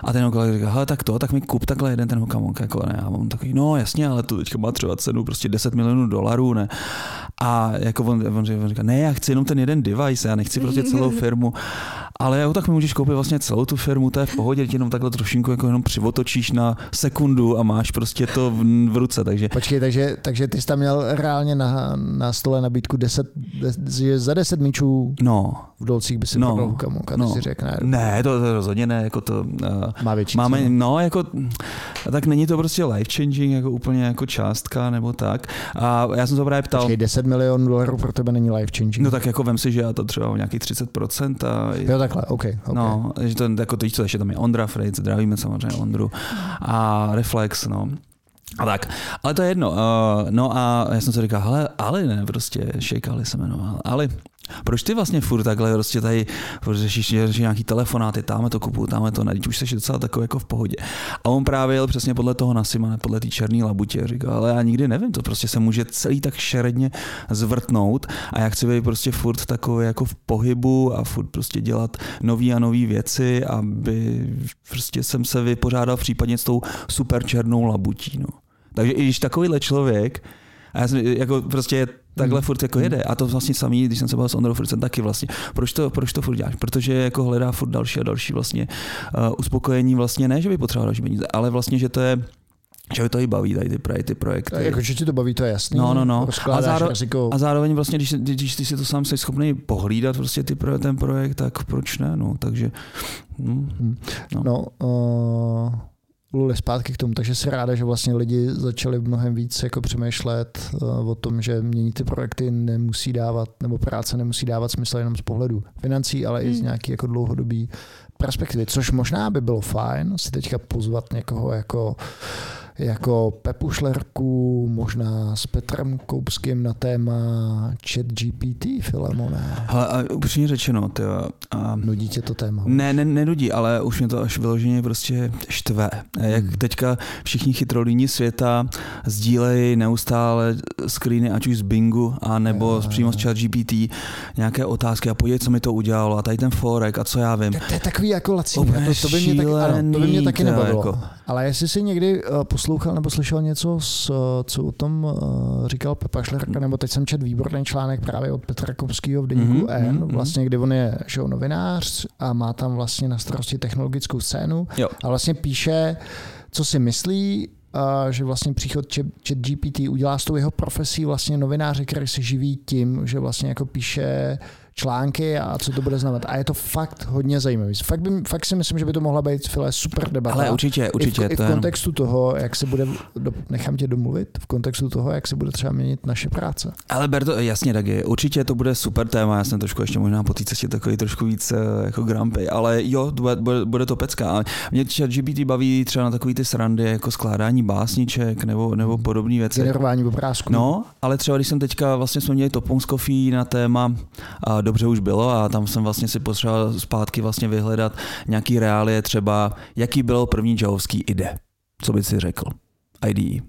A ten jeho kolega říkal, hele, tak to, tak mi kup takhle jeden ten hokamon, jako ne. A on takový, no jasně, ale to teďka má třeba cenu prostě 10 milionů dolarů, ne. A jako on, on, on říká, ne, já chci jenom ten jeden device, já nechci prostě celou <laughs> firmu. Ale jo, tak mi můžeš koupit vlastně celou tu firmu, to je v pohodě, jenom takhle trošinku jako jenom přivotočíš na sekundu a máš prostě to v, v ruce, takže. Počkej, takže, takže ty jsi tam měl reálně na, na stole nabídku 10 že za 10 míčů no. v dolcích by si no. prodal Hukamonka, no. si řekne. Ne, to, to rozhodně ne, jako to... Uh, Má větší máme, cenu. No, jako, tak není to prostě life changing, jako úplně jako částka nebo tak. A já jsem se právě ptal... Počkej, 10 milionů dolarů pro tebe není life changing. No tak jako vem si, že já to třeba o nějakých 30% a... Jo, takhle, OK. okay. No, že to jako teď, co ještě tam je Ondra Fritz, zdravíme samozřejmě Ondru a Reflex, no. A tak, ale to je jedno. Uh, no a já jsem si říkal, hele, Ali ne, prostě šejkali se jmenoval. Ali, proč ty vlastně furt takhle prostě tady řešíš, řešíš nějaký telefonáty, táme to kupu, táme to ne, už jsi docela takový jako v pohodě. A on právě jel přesně podle toho Nasima, podle té černé labutě, říkal, ale já nikdy nevím, to prostě se může celý tak šeredně zvrtnout a já chci být prostě furt takový jako v pohybu a furt prostě dělat nový a nové věci, aby prostě jsem se vypořádal případně s tou super černou labutí. No. Takže i když takovýhle člověk, a já jsem jako prostě takhle hmm. furt jako jede. A to vlastně samý, když jsem se bavil s Ondrou Fritzem, taky vlastně. Proč to, proč to furt děláš? Protože jako hledá furt další a další vlastně uh, uspokojení vlastně ne, že by potřeboval další peníze, ale vlastně, že to je že to i baví tady ty, projekt, ty projekty. Tak jako, že ti to baví, to je jasný. No, no, no. A, záro, riziko... a zároveň vlastně, když, když ty si to sám jsi schopný pohlídat prostě ty, ten projekt, tak proč ne? No, takže... Hmm, no, no uh, Luli zpátky k tomu, takže si ráda, že vlastně lidi začali mnohem víc jako přemýšlet uh, o tom, že mění ty projekty nemusí dávat, nebo práce nemusí dávat smysl jenom z pohledu financí, ale hmm. i z nějaký jako dlouhodobý perspektivy, což možná by bylo fajn si teďka pozvat někoho jako jako Pepu Šlerku, možná s Petrem Koupským na téma chat GPT, Filemone. Ale a upřímně řečeno, ty a... Nudí tě to téma? Ne, ne, nenudí, ale už mě to až vyloženě prostě štve. Jak hmm. teďka všichni chytrolíni světa sdílejí neustále screeny, ať už z Bingu, a nebo jo, přímo z chat GPT, nějaké otázky a podívej, co mi to udělalo a tady ten forek a co já vím. To, to je takový jako laciný. To, to, by mě taky, ano, to by mě taky nebavilo. Jako... Ale jestli si někdy uh, poslouchal nebo slyšel něco, s, co o tom uh, říkal Pepa Šlerka, nebo teď jsem četl výborný článek právě od Petra Kovského v deníku mm-hmm, N, mm-hmm. vlastně, kdy on je show novinář a má tam vlastně na starosti technologickou scénu jo. a vlastně píše, co si myslí, že vlastně příchod chat GPT udělá s tou jeho profesí vlastně novináře, který se živí tím, že vlastně jako píše články a co to bude znamenat. A je to fakt hodně zajímavý. Fakt, by, fakt si myslím, že by to mohla být file super debata. Ale určitě, určitě. I v, i v kontextu toho, jak se bude, nechám tě domluvit, v kontextu toho, jak se bude třeba měnit naše práce. Ale Berto, jasně, Dagi, určitě to bude super téma, já jsem trošku ještě možná po té cestě takový trošku víc eh, jako grumpy, ale jo, bude, bude to pecka. A mě GPT baví třeba na takový ty srandy, jako skládání básniček nebo, nebo podobné věci. Generování obrázků. No, ale třeba když jsem teďka, vlastně jsme měli Topons Coffee na téma a dobře už bylo a tam jsem vlastně si potřeboval zpátky vlastně vyhledat nějaký reálie třeba, jaký byl první javovský ide. Co by si řekl? IDE.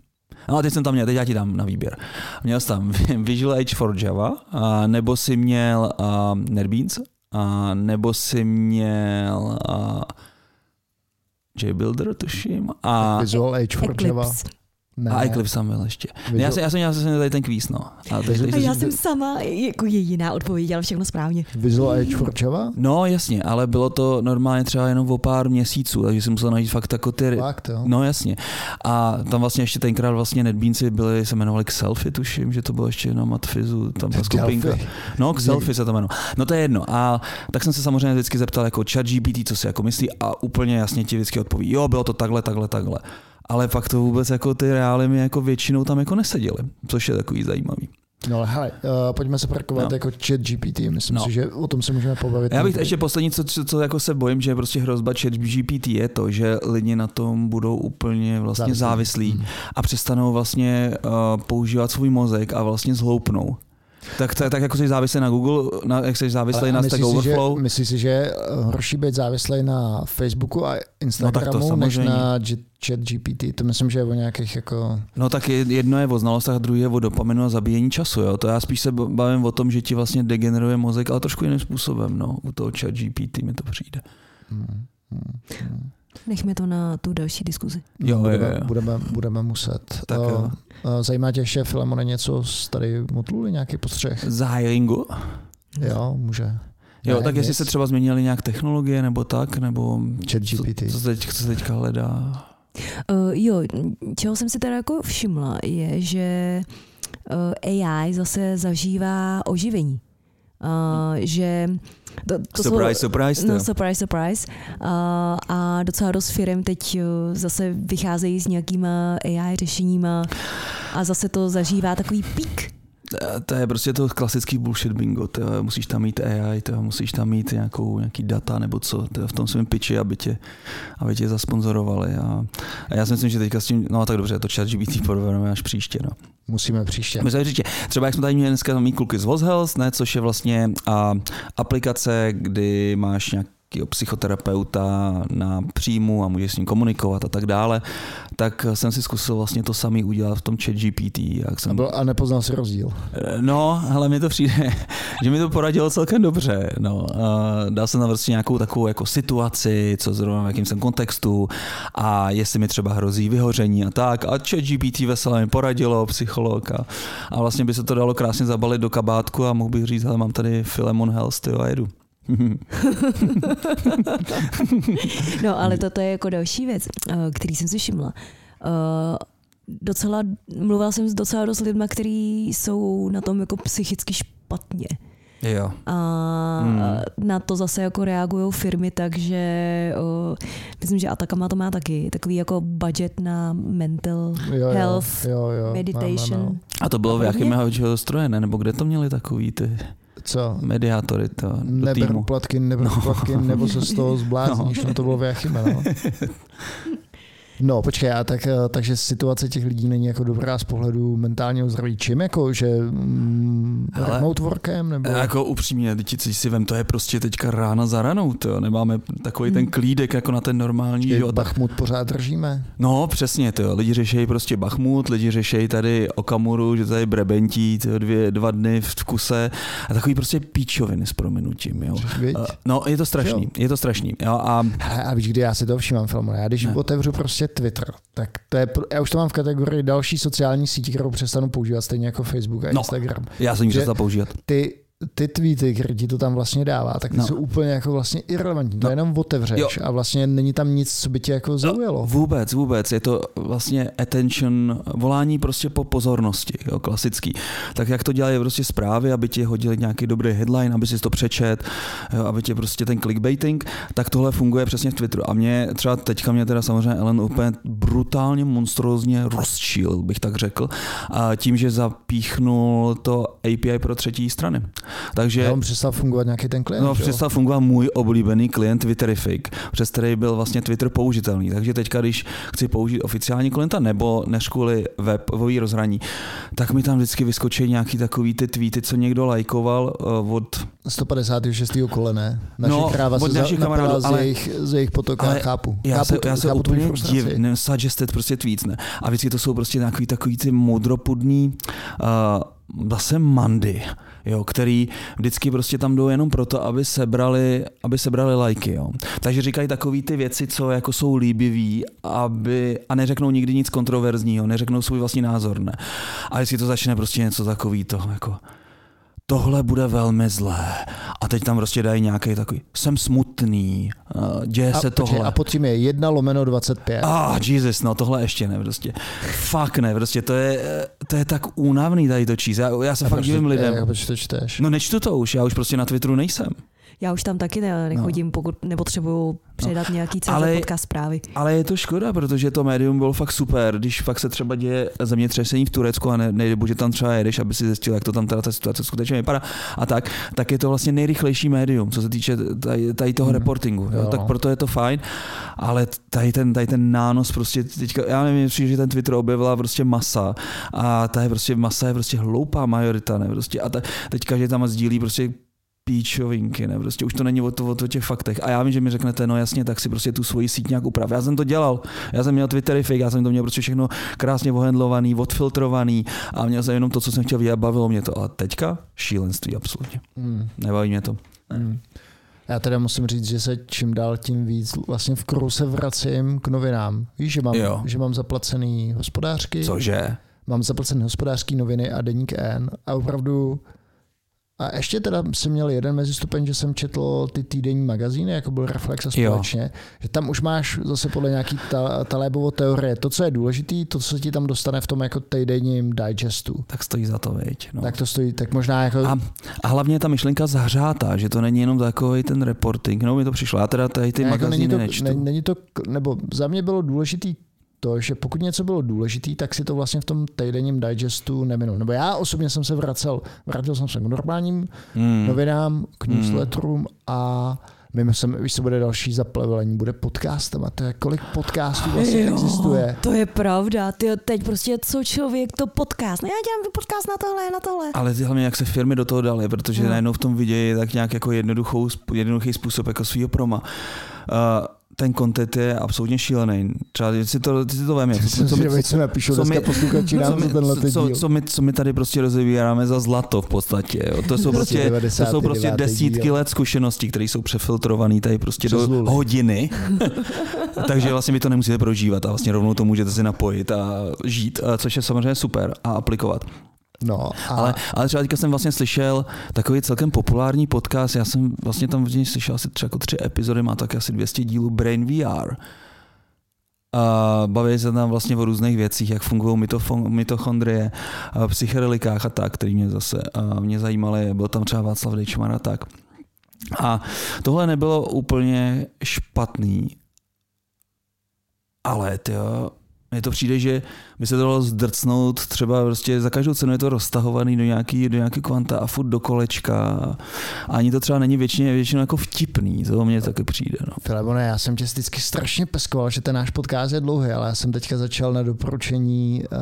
No a teď jsem tam měl, teď já ti dám na výběr. Měl jsem tam <laughs> Visual Age for Java, a nebo si měl uh, NetBeans, a nebo si měl uh, JBuilder, tuším. A Visual Age for Eclipse. Java. Ne. A Eclipse tam byl ještě. Visual- Já jsem, já jsem měl zase tady ten kvíz, no. A teď, teď, A já jsem sama jako jediná odpověděla všechno správně. Visual Edge for Java? No jasně, ale bylo to normálně třeba jenom o pár měsíců, takže jsem musel najít fakt jako ty... Fakt, jo. No jasně. A tam vlastně ještě tenkrát vlastně NetBeansy byly, se jmenovali Selfie, tuším, že to bylo ještě na Matfizu, tam ta skupinka. No, k selfie se to jmenuje. No to je jedno. A tak jsem se samozřejmě vždycky zeptal jako chat GPT, co si jako myslí a úplně jasně ti vždycky odpoví, jo, bylo to takhle, takhle, takhle. Ale pak to vůbec jako ty reály mi jako většinou tam jako neseděly, což je takový zajímavý. No ale hele, uh, pojďme se parkovat No. jako chat GPT, myslím No. si, že o tom se můžeme pobavit. Já bych ještě poslední, co, co, co jako se bojím, že je prostě hrozba chat GPT je to, že lidi na tom budou úplně vlastně Závislí. závislí Mhm. a přestanou vlastně uh, používat svůj mozek a vlastně zhloupnou. Tak, tak, tak jako jsi závislý na Google, na, jak jsi závislý Ale na Stack si, Overflow, myslíš si, že je horší být závislý na Facebooku a Instagramu, než samozřejmě. na chat GPT? To myslím, že je o nějakých jako... No tak je- jedno je o znalostech a druhý je o dopaminu a zabíjení času. Jo? To já spíš se bavím o tom, že ti vlastně degeneruje mozek, ale trošku jiným způsobem. No. U toho chat GPT mi to přijde. Hmm, hmm, hmm. Nechme to na tu další diskuzi. Jo, budeme, jo, jo. Budeme, budeme muset. Tak Eh, jo. eh, Zajímá tě ještě, Filemone, něco z tady Motluli, nějaký postřeh? Z hiringu? Jo, může. Jo, Ne, tak jestli nic. se třeba změnily nějak technologie nebo tak, nebo Chat co, GPT. co, se teď, co se teďka hledá. Uh, jo, čeho jsem si teda jako všimla, je, že uh, AI zase zažívá oživení. Uh, že to, to surprise, jsou, surprise. No, surprise, surprise. Uh, a docela dost firm teď uh, zase vycházejí s nějakýma AI řešeníma a zase to zažívá takový pík. To je prostě to klasický bullshit bingo. To je, musíš tam mít AI, to musíš tam mít nějakou, nějaký data nebo co to je v tom svém pitchi, aby tě, aby tě zasponzorovali. A, a, já si myslím, že teďka s tím, no tak dobře, to chat GPT probereme až příště. No. Musíme příště. Myslím, že třeba jak jsme tady měli dneska mít kluky z Vozhealth, ne, což je vlastně a, aplikace, kdy máš nějakého psychoterapeuta na příjmu a můžeš s ním komunikovat a tak dále, tak jsem si zkusil vlastně to samý udělat v tom chat GPT. Jak A, jsem, byl, a nepoznal si rozdíl. no, ale mi to přijde, <laughs> že mi to poradilo celkem dobře. No. A dal jsem na prostě nějakou takovou jako situaci, co zrovna v jakém jsem kontextu a jestli mi třeba hrozí vyhoření a tak. A chat GPT veselé mi poradilo, psycholog a, a vlastně by se to dalo krásně zabalit do kabátku a mohl bych říct, hele, mám tady Filemon Health, tyjo, a jedu. <laughs> No, ale toto je jako další věc, uh, který jsem si všimla. Uh, docela, mluvila jsem s docela dost lidma, kteří jsou na tom jako psychicky špatně. jo. A Hmm. na to zase jako reagují firmy, takže o, myslím, že Atakama to má taky takový jako budget na mental Jo, jo, health, jo, jo, meditation. Máme, no. A to bylo v jakém podobně? stroje, ne? Nebo kde to měli takový ty Co? mediátory to, do Neberu týmu? platky, neberu No. platky, nebo se z toho <laughs> zblázníš, no. to bylo v Jachime, no. <laughs> No, počkej, a tak, eh, takže situace těch lidí není jako dobrá z pohledu mentálního zdraví. Čím jako, že mm, Hele, remote workem, nebo... Jako upřímně, teď si vem, to je prostě teďka rána za ranou, to nemáme takový ten Hmm. klídek jako na ten normální Počkej, život. Bachmut pořád držíme. No přesně, to lidi řešejí prostě Bachmut, lidi řešejí tady Okamuru, že tady brebentí tyjo, dvě, dva dny v kuse a takový prostě píčoviny s prominutím, jo. A- No, je to strašný, Jo. je to strašný. Jo, a Hele, a víš, kdy já si to všímám, Filmone? Já když Ne. otevřu prostě Twitter, tak to je, já už to mám v kategorii další sociální sítě, kterou přestanu používat stejně jako Facebook a No. Instagram. já jsem ji přestal používat. Ty, ty tweety, které ti to tam vlastně dává, tak ty No. jsou úplně jako vlastně irrelevantní. To No. jenom otevřeš Jo. a vlastně není tam nic, co by tě jako zaujalo. Vůbec, vůbec. Je to vlastně attention, volání prostě po pozornosti, jo, klasický. Tak jak to dělají prostě zprávy, aby ti hodili nějaký dobrý headline, aby si to přečet, jo, aby tě prostě ten clickbaiting, tak tohle funguje přesně v Twitteru. A mě třeba teďka mě teda samozřejmě Ellen úplně brutálně, monstrózně rozčílil, bych tak řekl, a tím, že zapíchnul to API pro třetí strany. Takže Já on přestal fungovat nějaký ten klient. No, že přestal fungovat můj oblíbený klient Twitterific, přes který byl vlastně Twitter použitelný. Takže teďka, když chci použít oficiální klienta nebo než kvůli webový rozhraní, tak mi tam vždycky vyskočí nějaký takový ty tweety, co někdo lajkoval uh, od... 156. kolene. Naše No, kráva od se našich kamarádů, z, ale- jejich, z jejich potoka. ale chápu. Já chápu se, já se chápu úplně frustraci. div, ne, suggested prostě tweets, ne. A vždycky to jsou prostě nějaký takový ty modropudný uh, zase Mandy, jo, který vždycky prostě tam jdou jenom proto, aby sebrali, aby sebrali lajky. Jo. Takže říkají takové ty věci, co jako jsou líbivý, aby, a neřeknou nikdy nic kontroverzního, neřeknou svůj vlastní názor. Ne. A jestli to začne prostě něco takový to, jako tohle bude velmi zlé. A teď tam prostě dají nějaký takový, jsem smutný, uh, děje A, se počkej, tohle. a pod tím je 1 lomeno 25. Ah, Jesus, no tohle ještě ne, prostě. Fakt ne, prostě to je, to je tak únavný tady to číst. Já, já se A fakt divím lidem. jak- to čteš? No nečtu to už, já už prostě na Twitteru nejsem. Já už tam taky ne, nechodím, pokud nepotřebuju předat nějaký CZ Ale- podcast zprávy. Ale je to škoda, protože to médium bylo fakt super, když fakt se třeba děje zemětřesení v Turecku a ne, nejde, že tam třeba jedeš, aby si zjistil, jak to tam teda ta situace skutečně vypadá a tak, tak je to vlastně nejrychlejší médium, co se týče tady, tady toho Mhm. reportingu. Jo? Jo. Tak proto je to fajn, ale tady ten, tady ten nános prostě teďka, já nevím, přijde, že ten Twitter objevila prostě masa a ta je prostě, masa je prostě hloupá majorita, ne? Prostě, a ta, teďka, že tam sdílí prostě píčovinky, ne? Prostě už to není o, to, o, to těch faktech. A já vím, že mi řeknete, no jasně, tak si prostě tu svoji síť nějak uprav. Já jsem to dělal. Já jsem měl Twittery fake, já jsem to měl prostě všechno krásně ohendlovaný, odfiltrovaný a měl jsem jenom to, co jsem chtěl vidět, bavilo mě to. A teďka šílenství, absolutně. Hmm. Nebaví mě to. Hmm. Já teda musím říct, že se čím dál tím víc vlastně v kruhu se vracím k novinám. Víš, že mám, Jo. že mám zaplacený hospodářky, Cože? mám zaplacený hospodářský noviny a deník N a opravdu a ještě teda jsem měl jeden mezistupeň, že jsem četl ty týdenní magazíny, jako byl Reflex a Jo. společně, že tam už máš zase podle nějaký ta, Talébovo teorie, to, co je důležitý, to, co ti tam dostane v tom jako týdenním digestu. Tak stojí za to, veď. No. Tak to stojí, tak možná jako... A, a hlavně ta myšlenka zahřátá, že to není jenom takový ten reporting. No mi to přišlo. Já teda tady ty jako magazíny není to, nečtu. ne, není to, nebo za mě bylo důležitý to, že pokud něco bylo důležitý, tak si to vlastně v tom týdenním digestu neminul. Nebo já osobně jsem se vracel, vrátil jsem se k normálním Hmm. novinám, k newsletterům a mimo jsem, víš, co bude další zaplevelení, bude podcastem a to je kolik podcastů vlastně Jo, existuje. To je pravda. Ty teď prostě co člověk, to podcast. No já dělám podcast na tohle, na tohle. Ale ty hlavně jak se firmy do toho dali, protože No. najednou v tom vidějí tak nějak jako jednoduchou, jednoduchý způsob jako svýho proma. Uh, ten content je absolutně šílený. Třeba si to, ty si to vem, co, co co dneska my- posluchači nám co, my, tenhle co, co, my, co my tady prostě rozebíráme za zlato v podstatě. Jo. To jsou prostě, to jsou prostě 99. desítky díl. let zkušeností, které jsou přefiltrované tady prostě Přes do hodiny. <laughs> Takže vlastně vy to nemusíte prožívat a vlastně rovnou to můžete si napojit a žít, což je samozřejmě super a aplikovat. No, a Ale, ale třeba teďka jsem vlastně slyšel takový celkem populární podcast, já jsem vlastně tam v něj slyšel asi třeba jako tři epizody, má tak asi 200 dílů Brain VR. A baví se tam vlastně o různých věcích, jak fungují mitochondrie, psychedelikách a tak, který mě zase mě zajímaly. Byl tam třeba Václav Dejčmar a tak. A tohle nebylo úplně špatný, ale tyjo, mně to přijde, že by se to dalo zdrcnout třeba prostě za každou cenu je to roztahovaný do nějaký, do nějaký kvanta a furt do kolečka a ani to třeba není většině, většinou jako vtipný, to mně taky přijde. No. Filemone, já jsem tě vždycky strašně peskoval, že ten náš podcast je dlouhý, ale já jsem teďka začal na doporučení uh,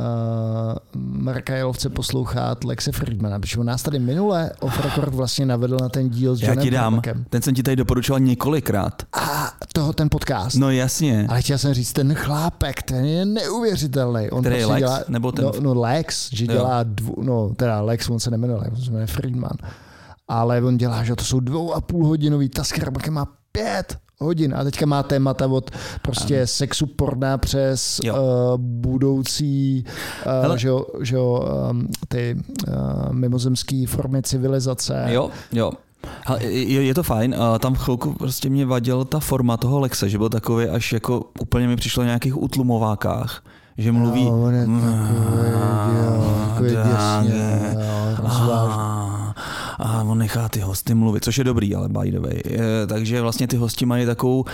Marka Jelovce poslouchat Lexe Friedmana, protože on nás tady minule off record vlastně navedl na ten díl s Já Johnem ti dám, Horbakem. ten jsem ti tady doporučoval několikrát. A toho ten podcast. No jasně. Ale chtěl jsem říct, ten chlápek, ten je neuvěřitelný. On Který je Lex? dělá, Nebo ten- no, no, Lex, že Jo. dělá dvou, no teda Lex, on se nemenuje, on se jmenuje Friedman. Ale on dělá, že to jsou dvou a půl hodinový, ta Skrabaka má pět hodin a teďka má témata od prostě ano. sexu porna přes Jo. uh, budoucí uh, Hele. že jo, že jo, um, ty uh, mimozemské formy civilizace. Jo, jo. Hele, Je, je to fajn, a tam chvilku prostě mě vadila ta forma toho Lexe, že byl takový až jako úplně mi přišlo na nějakých utlumovákách, že mluví... No, on je takový, jo, takový děsně, jo, a, on nechá ty hosty mluvit, což je dobrý, ale by the way. Takže vlastně ty hosti mají takovou,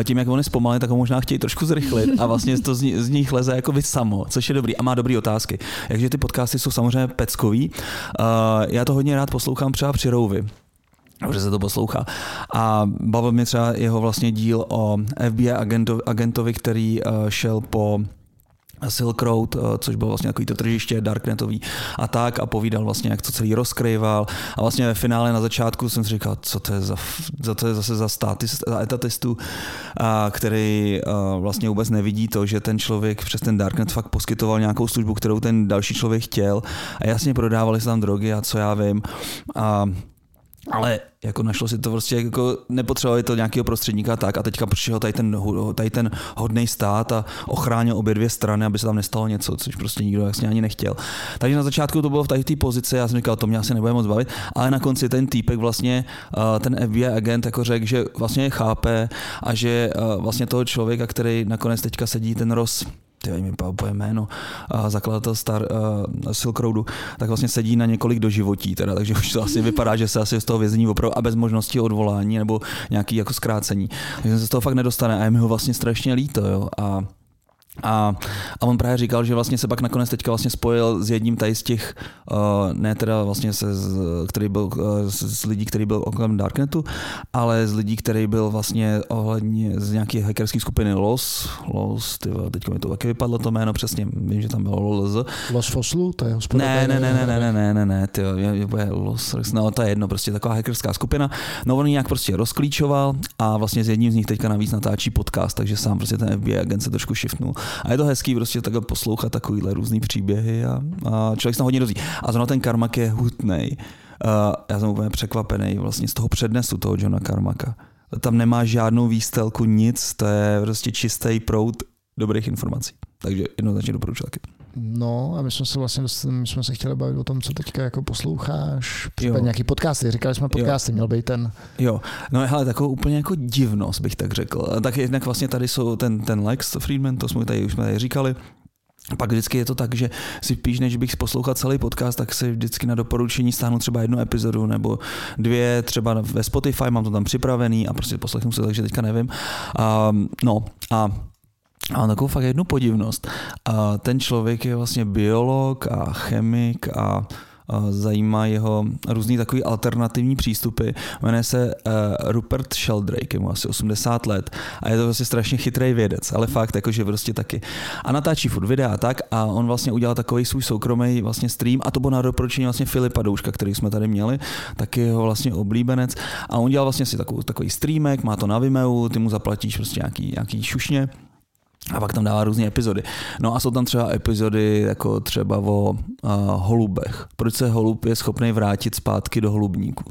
e, tím jak oni zpomalí, tak ho možná chtějí trošku zrychlit a vlastně to z, z nich leze jako víc samo, což je dobrý a má dobrý otázky. Takže ty podcasty jsou samozřejmě peckový. E, já to hodně rád poslouchám třeba při rouvi že se to poslouchá. A bavil mě třeba jeho vlastně díl o FBI agentovi, agentovi který uh, šel po Silk Road, eh, což bylo vlastně takový to tržiště darknetový a tak a povídal vlastně, jak to celý rozkryval. A vlastně ve finále na začátku jsem si říkal, co to je, za, za to je zase za statist, za etatistu, a který a vlastně vůbec nevidí to, že ten člověk přes ten darknet fakt poskytoval nějakou službu, kterou ten další člověk chtěl. A jasně prodávali se tam drogy a co já vím. A ale jako našlo si to prostě, jako nepotřebovali to nějakého prostředníka tak a teďka přišel tady ten, tady ten hodný stát a ochránil obě dvě strany, aby se tam nestalo něco, což prostě nikdo jasně ani nechtěl. Takže na začátku to bylo v té pozici, já jsem říkal, to mě asi nebude moc bavit, ale na konci ten týpek vlastně, ten FBI agent jako řekl, že vlastně chápe a že vlastně toho člověka, který nakonec teďka sedí ten roz ty mi úplně jméno, a zakladatel Star uh, Silk Roadu, tak vlastně sedí na několik doživotí, teda, takže už to asi vypadá, že se asi z toho vězení opravdu a bez možnosti odvolání nebo nějaký jako zkrácení. Takže se z toho fakt nedostane a je mi ho vlastně strašně líto, jo. A a, a on právě říkal, že vlastně se pak nakonec teďka vlastně spojil s jedním tady z těch, uh, ne teda vlastně se, z, který byl uh, z lidí, který byl okolo Darknetu, ale z lidí, který byl vlastně ohledně z nějaké hackerské skupiny LOS, LOS, tyvo, teďka mi to taky vypadlo to jméno přesně, vím, že tam bylo LOS. LOS Foslu, to je. Ne, ne, ne, ne, ne, ne, ne, ne, ne, tyjo, je, je, LOS, no to je jedno, prostě taková hackerská skupina. No on nějak prostě rozklíčoval a vlastně s jedním z nich teďka navíc natáčí podcast, takže sám prostě ten FBI agent se trošku shiftnul. A je to hezký prostě takhle poslouchat takovýhle různý příběhy a, a člověk se hodně dozví. A zrovna ten Karmak je hutnej. Uh, já jsem úplně překvapený vlastně z toho přednesu toho Johna Karmaka. Tam nemá žádnou výstelku, nic, to je prostě čistý proud dobrých informací. Takže jednoznačně doporučuji taky. No a my jsme se vlastně my jsme se chtěli bavit o tom, co teďka jako posloucháš, případně nějaký podcasty, říkali jsme podcasty, jo. měl být ten. Jo, no hele, takovou úplně jako divnost bych tak řekl. Tak jednak vlastně tady jsou ten, ten Lex Friedman, to jsme tady už jsme tady říkali, pak vždycky je to tak, že si píš, než bych poslouchal celý podcast, tak si vždycky na doporučení stáhnu třeba jednu epizodu nebo dvě, třeba ve Spotify, mám to tam připravený a prostě poslechnu se, takže teďka nevím. Um, no a a mám takovou fakt jednu podivnost. A ten člověk je vlastně biolog a chemik a zajímá jeho různý takový alternativní přístupy. Jmenuje se uh, Rupert Sheldrake, je mu asi 80 let a je to vlastně strašně chytrý vědec, ale fakt jakože prostě taky. A natáčí furt videa a tak a on vlastně udělal takový svůj soukromý vlastně stream a to bylo na doporučení vlastně Filipa Douška, který jsme tady měli, taky jeho vlastně oblíbenec a on dělal vlastně si takový, takový streamek, má to na Vimeo, ty mu zaplatíš prostě nějaký, nějaký šušně a pak tam dává různé epizody. No a jsou tam třeba epizody jako třeba o uh, holubech. Proč se holub je schopný vrátit zpátky do holubníku?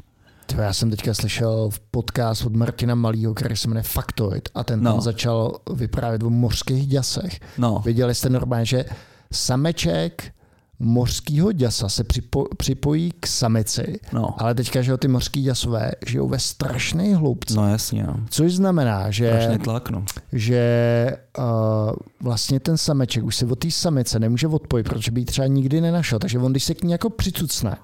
To já jsem teďka slyšel v podcast od Martina Malýho, který se jmenuje Factoid a ten no. tam začal vyprávět o mořských děsech. No. Viděli jste normálně, že sameček mořského děsa se připo, připojí k samici, no. ale teďka, že ty mořský děsové žijou ve strašné hloubce. No jasně. No. Což znamená, že, Strašný tlak, no. že uh, vlastně ten sameček už se od té samice nemůže odpojit, protože by ji třeba nikdy nenašel. Takže on, když se k ní jako přicucne,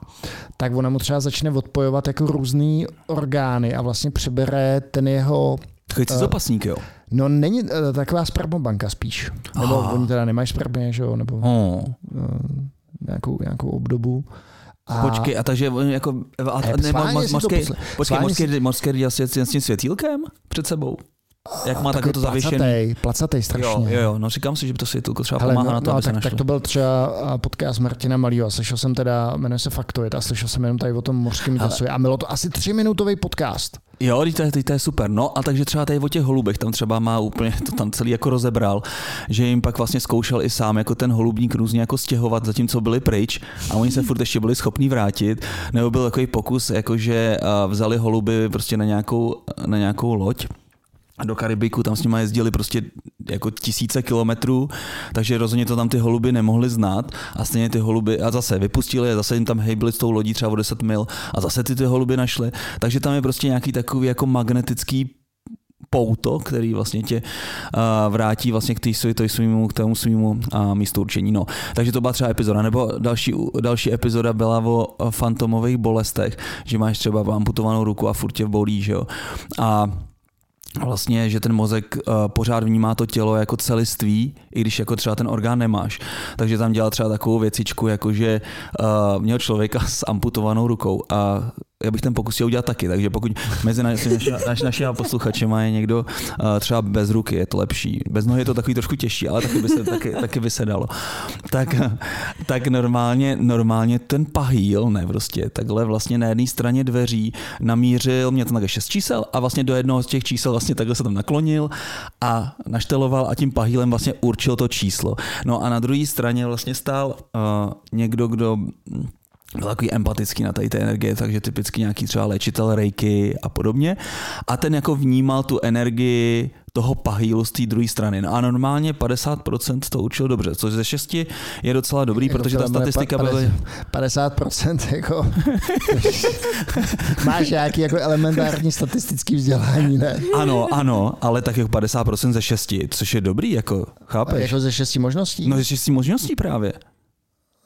tak ona mu třeba začne odpojovat jako různé orgány a vlastně přebere ten jeho Takový uh, zapasník, jo? No není uh, taková spermobanka spíš. Nebo oh. oni teda nemají spermě, že jo? Nebo, oh. Nějakou, nějakou obdobu. A... Počkej, a takže jako... A, a, ne, mořský, počkej, mořský, mořský s tím světýlkem před sebou? Jak má takhle to zavěšený? Placatej, strašně. Jo, jo, jo, no říkám si, že to světýlko třeba Hele, pomáhá no, na to, no, aby tak, se tak to byl třeba podcast Martina Malýho a slyšel jsem teda, jmenuje se Faktoid a slyšel jsem jenom tady o tom mořském děsu a bylo to asi třiminutový podcast. Jo, to je, to je super. No a takže třeba tady o těch holubech, tam třeba má úplně to tam celý jako rozebral, že jim pak vlastně zkoušel i sám jako ten holubník různě jako stěhovat, zatímco byli pryč a oni se furt ještě byli schopní vrátit. Nebo byl takový pokus, jako že vzali holuby prostě na nějakou, na nějakou loď do Karibiku, tam s nimi jezdili prostě jako tisíce kilometrů, takže rozhodně to tam ty holuby nemohly znát a stejně ty holuby, a zase vypustili, a zase jim tam hejbili s tou lodí třeba o 10 mil a zase ty ty holuby našly, takže tam je prostě nějaký takový jako magnetický pouto, který vlastně tě vrátí vlastně k, tý, tý svýmu, k tomu svýmu místu určení. No. Takže to byla třeba epizoda. Nebo další, další epizoda byla o fantomových bolestech, že máš třeba amputovanou ruku a furt tě bolí, že jo. A vlastně, že ten mozek uh, pořád vnímá to tělo jako celiství, i když jako třeba ten orgán nemáš. Takže tam dělal třeba takovou věcičku, jako že uh, měl člověka s amputovanou rukou a já bych ten pokus chtěl udělat taky, takže pokud mezi naši, naši, naši, naši posluchači má někdo uh, třeba bez ruky, je to lepší. Bez nohy je to takový trošku těžší, ale taky by se, taky, taky by se dalo. Tak, tak normálně, normálně ten pahýl, ne prostě, takhle vlastně na jedné straně dveří namířil, mě to také šest čísel a vlastně do jednoho z těch čísel vlastně takhle se tam naklonil a našteloval a tím pahýlem vlastně určil to číslo. No a na druhé straně vlastně stál uh, někdo, kdo byl takový empatický na tady té energie, takže typicky nějaký třeba léčitel rejky a podobně. A ten jako vnímal tu energii toho pahýlu z té druhé strany. No a normálně 50% to učil dobře, což ze 6 je docela dobrý, jako protože ta statistika pa, byla... 50% jako... <laughs> Máš nějaký jako elementární statistický vzdělání, ne? Ano, ano, ale tak jako 50% ze 6, což je dobrý, jako chápeš? A jako ze 6 možností? No ze 6 možností právě.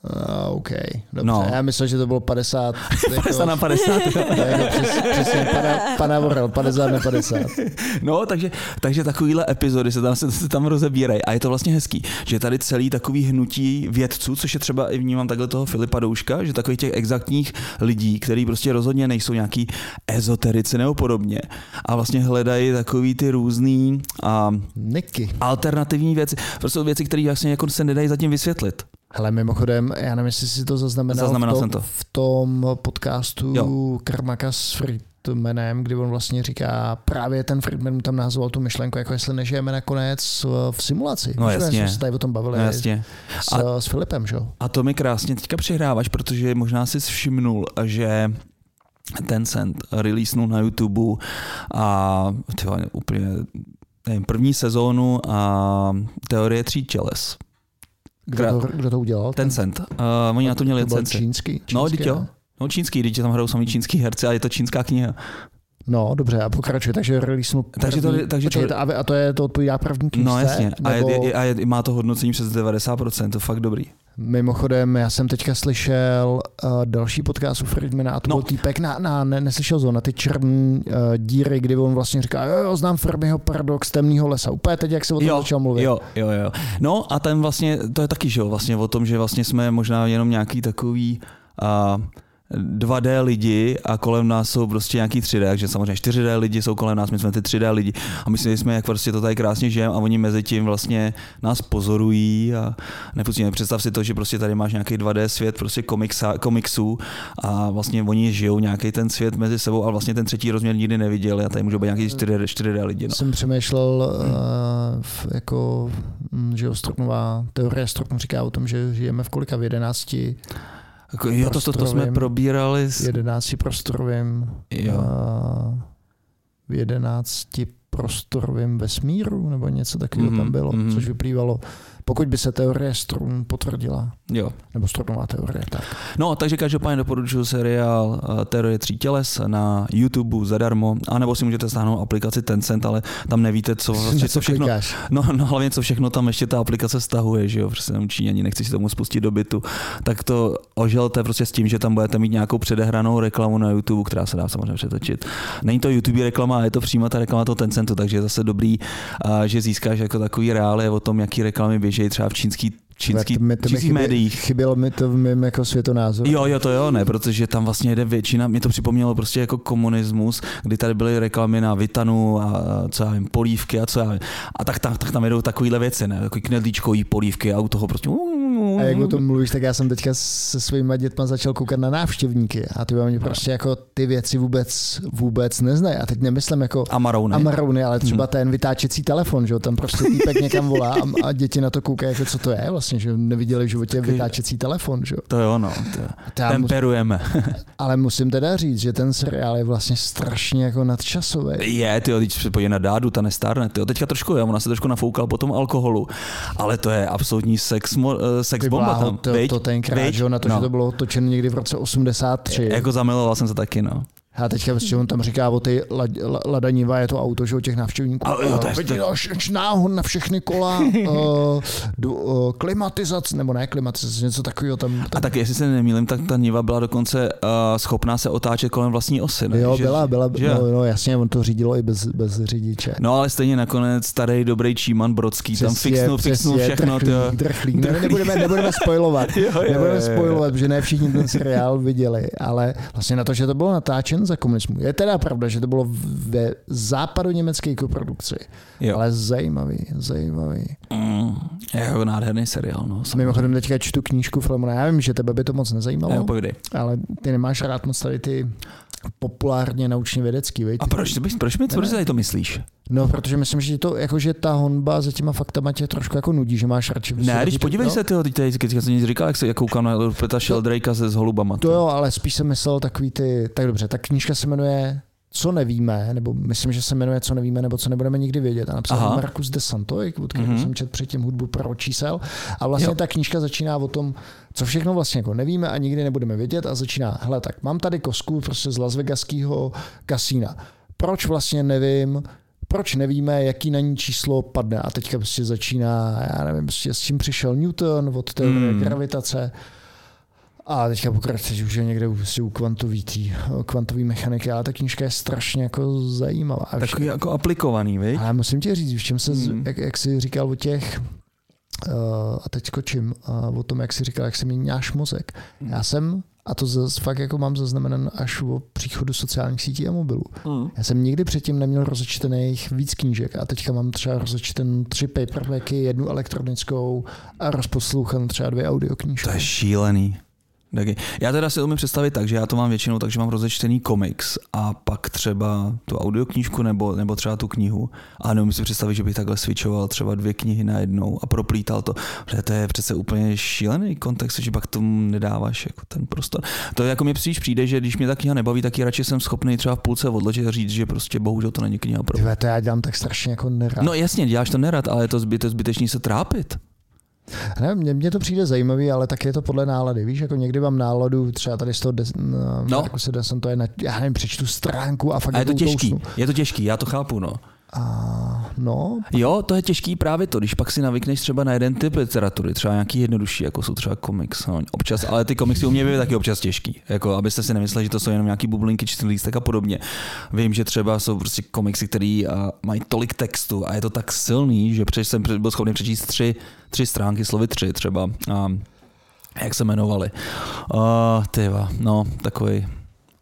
Uh, OK, dobře. No. Já myslel, že to bylo 50. 50 <laughs> jako, na 50. <laughs> jako přes, přesně, pana, pana Vorel, 50 na 50. <laughs> No, takže, takže takovýhle epizody se tam, se, se tam rozebírají a je to vlastně hezký, že tady celý takový hnutí vědců, což je třeba i vnímám takhle toho Filipa Douška, že takových těch exaktních lidí, kteří prostě rozhodně nejsou nějaký ezoterici nebo podobně a vlastně hledají takový ty různý a Niky. alternativní věci, prostě věci, které vlastně jako se nedají zatím vysvětlit. Hele, mimochodem, já nevím, jestli si to zaznamenal, Zaznamenal v, tom, jsem to. v tom podcastu Jo. Karmaka s Friedmanem, kdy on vlastně říká, právě ten Friedman mu tam nazval tu myšlenku, jako jestli nežijeme nakonec v, v simulaci. No Víš, jasně. Jsme se tady o tom bavili No, jasně. s, a... s Filipem, že jo? A to mi krásně teďka přihráváš, protože možná si všimnul, že Tencent releasenul na YouTube a tyva, úplně nevím, první sezónu a teorie tří těles. Kdo to, kdo to udělal? Tencent. Uh, oni na to měli to licenci. čínský, čínský No, ne? No čínský, teď tam hrajou samý čínský herci a je to čínská kniha. No, dobře, a pokračuje, takže release Takže to- takže to- počkej, a, a to, je, to odpovídá první knížce? No jasně. A, nebo... je, je, a je, má to hodnocení přes 90%, to je fakt dobrý. Mimochodem, já jsem teďka slyšel uh, další podcast u Friedmana a to No. byl týpek na, na ne, neslyšel to, na ty černé uh, díry, kdy on vlastně říká, jo, jo, znám Fermiho paradox temného lesa. Úplně teď, jak se o tom jo, začal mluvit. Jo, jo, jo. No a ten vlastně, to je taky, že jo, vlastně o tom, že vlastně jsme možná jenom nějaký takový a 2D lidi a kolem nás jsou prostě nějaký 3D, takže samozřejmě 4D lidi jsou kolem nás, my jsme ty 3D lidi a my jsme, jak prostě to tady krásně žijeme a oni mezi tím vlastně nás pozorují a nepustíme. Představ si to, že prostě tady máš nějaký 2D svět prostě komiksa, komiksů a vlastně oni žijou nějaký ten svět mezi sebou, ale vlastně ten třetí rozměr nikdy neviděli a tady můžou být nějaký 4D, 4D lidi. No. Jsem přemýšlel, uh, jako, že jo, Strocknová teorie Strocknov říká o tom, že žijeme v kolika v 11, Jako, jo, to, to, to jsme probírali s, 11 prostorovým, Jo. uh, v 11 prostorovým vesmíru, nebo něco takového Mhm, tam bylo, mhm. což vyplývalo, pokud by se teorie strun potvrdila, jo. nebo Strocknová teorie, tak. No, takže každopádně doporučuji seriál uh, Teorie tří těles na YouTube zadarmo, anebo si můžete stáhnout aplikaci Tencent, ale tam nevíte, co, <laughs> vlastně, co všechno, klikáš. no, no, hlavně co všechno tam ještě ta aplikace stahuje, že jo, prostě tam Číňani nechci si tomu spustit do bytu, tak to oželte prostě s tím, že tam budete mít nějakou předehranou reklamu na YouTube, která se dá samozřejmě přetočit. Není to YouTube reklama, ale je to přímo ta reklama toho Tencentu, takže je zase dobrý, uh, že získáš jako takový reály o tom, jaký reklamy běží třeba v čínský, čínský, mi, to mi čínských chybě- médiích. Chybělo mi to v mém jako světonázoru. Jo, jo, to jo, ne, protože tam vlastně jede většina, mě to připomnělo prostě jako komunismus, kdy tady byly reklamy na Vitanu a co já vím, polívky a co já vím. A tak, tak, tak tam jedou takovýhle věci, ne, takový knedlíčkový polívky a u toho prostě A jak o tom mluvíš, tak já jsem teďka se svýma dětma začal koukat na návštěvníky a ty oni prostě jako ty věci vůbec, vůbec neznají. A teď nemyslím jako Amarouny. Amarouny, ale třeba Hmm. ten vytáčecí telefon, že jo, tam prostě týpek někam volá a, a děti na to koukají, jako co to je vlastně, že jo, neviděli v životě Takový- vytáčecí telefon, že jo. To jo, no, to, Já temperujeme. <laughs> ale musím teda říct, že ten seriál je vlastně strašně jako nadčasový. Je, ty když se podívej na dádu, ta nestárne, ty teďka trošku je, ona se trošku nafoukala po tom alkoholu, ale to je absolutní sex, mo, eh, sex bomba tam, to, to tenkrát, že jo, na to, no. že to bylo točeno někdy v roce 83. Jako zamiloval jsem se taky, no. A teďka prostě on tam říká o ty la- la- Lada je to auto, že o těch návštěvníků. Ale jo, to je- náhon na všechny kola, uh, <laughs> do, uh, klimatizace, nebo ne klimatizace, něco takového tam. A tam tak jestli se nemýlím, tak ta Niva byla dokonce uh, schopná se otáčet kolem vlastní osy. Ne? Jo, Že- byla, byla, že- no, no, jasně, on to řídilo i bez, bez řidiče. No ale stejně nakonec starý dobrý Číman Brodský tam fixnul, fixnul všechno. Drchlík, tyjo. drchlík. Ne, nebudeme, nebudeme <laughs> spojovat. Jo, jo, nebudeme jo, jo. spojovat, že ne všichni ten seriál viděli, ale vlastně na to, že to bylo natáčen za komunismu. Je teda pravda, že to bylo ve západu německé koprodukci. Jo. Ale zajímavý, zajímavý. Mm, je nádherný seriál. No, samozřejmě. Mimochodem teďka čtu knížku Flemona. Já vím, že tebe by to moc nezajímalo, Jo, povídej. ale ty nemáš rád moc tady ty populárně naučně vědecký, viď? A proč, ty bys, proč mi proč tady to myslíš? No, protože myslím, že to, jako, že ta honba za těma faktama tě trošku jako nudí, že máš radši. prostě Ne, když ty- podívej no, se, tyjo, teď, teď, teď jsem nic říkal, jak se jak koukám na Rupeta Sheldrake'a se s holubama. To jo, ale spíš jsem myslel takový ty, tak dobře, ta knížka se jmenuje Co nevíme, nebo myslím, že se jmenuje Co nevíme, nebo co nebudeme nikdy vědět. A napsal Aha. Markus de Santoy, od kterého Mhm. jsem četl předtím hudbu pro čísel. A vlastně Jo. ta knížka začíná o tom, co všechno vlastně jako nevíme a nikdy nebudeme vědět a začíná, hele tak mám tady kosku prostě z Las Vegaského kasína. Proč vlastně nevím, proč nevíme, jaký na ní číslo padne. A teďka prostě začíná, já nevím, prostě s čím přišel Newton od teorie Hmm. gravitace. A teďka pokračuje, že už je někde u, u kvantový, tý, kvantový mechaniky, ale ta knížka je strašně jako zajímavá. Takový jako aplikovaný, viď? ale musím ti říct, v čem se, Hmm. hmm. jak, jak jsi říkal o těch, uh, a teď skočím, uh, o tom, jak jsi říkal, jak se mění náš mozek. Hmm. Já jsem, a to zase fakt jako mám zaznamenan až o příchodu sociálních sítí a mobilů. Mm. Já jsem nikdy předtím neměl rozečtených víc knížek a teďka mám třeba rozečten tři paperbacky, jednu elektronickou a rozposlouchan třeba dvě audioknížky. To je šílený. Taky. Já teda si umím představit tak, že já to mám většinou tak, že mám rozečtený komiks a pak třeba tu audioknížku nebo, nebo třeba tu knihu. A neumím si představit, že bych takhle switchoval třeba dvě knihy na jednou a proplítal to. Protože to je přece úplně šílený kontext, že pak tomu nedáváš jako ten prostor. To je jako mi spíš přijde, že když mě ta kniha nebaví, tak ji radši jsem schopný třeba v půlce odložit a říct, že prostě bohužel to není kniha pro Tyhle, to já dělám tak strašně jako nerad. No jasně, děláš to nerad, ale je to zbyt, zbytečný se trápit. Ne, mně, mně to přijde zajímavý, ale tak je to podle nálady. Víš, jako někdy mám náladu, třeba tady z toho des, no. No. jako se Desan, to je na, já nevím, přečtu stránku a fakt A je to jako těžký, utousnu. je to těžký, já to chápu, no. A, no, Jo, to je těžký právě to, když pak si navykneš třeba na jeden typ literatury, třeba nějaký jednodušší, jako jsou třeba komiks, no, občas, ale ty komiksy u mě byly taky občas těžký, jako abyste si nemysleli, že to jsou jenom nějaký bublinky, čtyři lístek a podobně. Vím, že třeba jsou prostě komiksy, které mají tolik textu a je to tak silný, že přeš jsem byl schopný přečíst tři, tři stránky, slovy tři třeba. A, jak se jmenovali? Uh, tyva, no, takový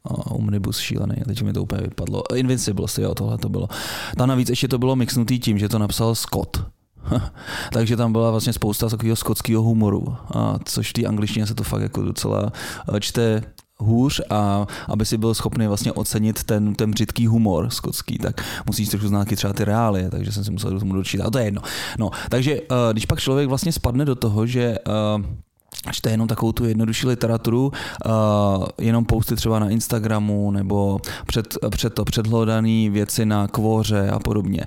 omnibus šílený, teď mi to úplně vypadlo. Invincibles, jo, tohle to bylo. Tam navíc ještě to bylo mixnutý tím, že to napsal Scott. <laughs> Takže tam byla vlastně spousta takového skotského humoru, a což v té angličtině se to fakt jako docela eh, čte hůř a aby si byl schopný vlastně ocenit ten, ten břitký humor skotský, tak musíš trošku znát třeba ty reálie, takže jsem si musel do tomu dočítat. A to je jedno. No, takže uh, když pak člověk vlastně spadne do toho, že uh, čte jenom takovou tu jednodušší literaturu, uh, jenom posty třeba na Instagramu nebo před, před to předhledaný věci na kvoře a podobně,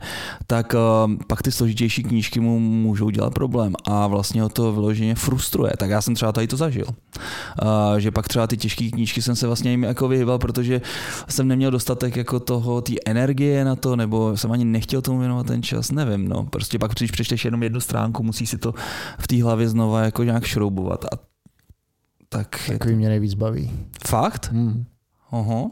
tak uh, pak ty složitější knížky mu můžou dělat problém a vlastně ho to vyloženě frustruje. Tak já jsem třeba tady to zažil. Uh, že pak třeba ty těžké knížky jsem se vlastně jim jako vyhýbal, protože jsem neměl dostatek jako toho, té energie na to, nebo jsem ani nechtěl tomu věnovat ten čas, nevím, no. Prostě pak, když přečteš jenom jednu stránku, musí si to v té hlavě znova jako nějak šroubovat a tak takový mě nejvíc baví. Fakt? Hmm. Oho.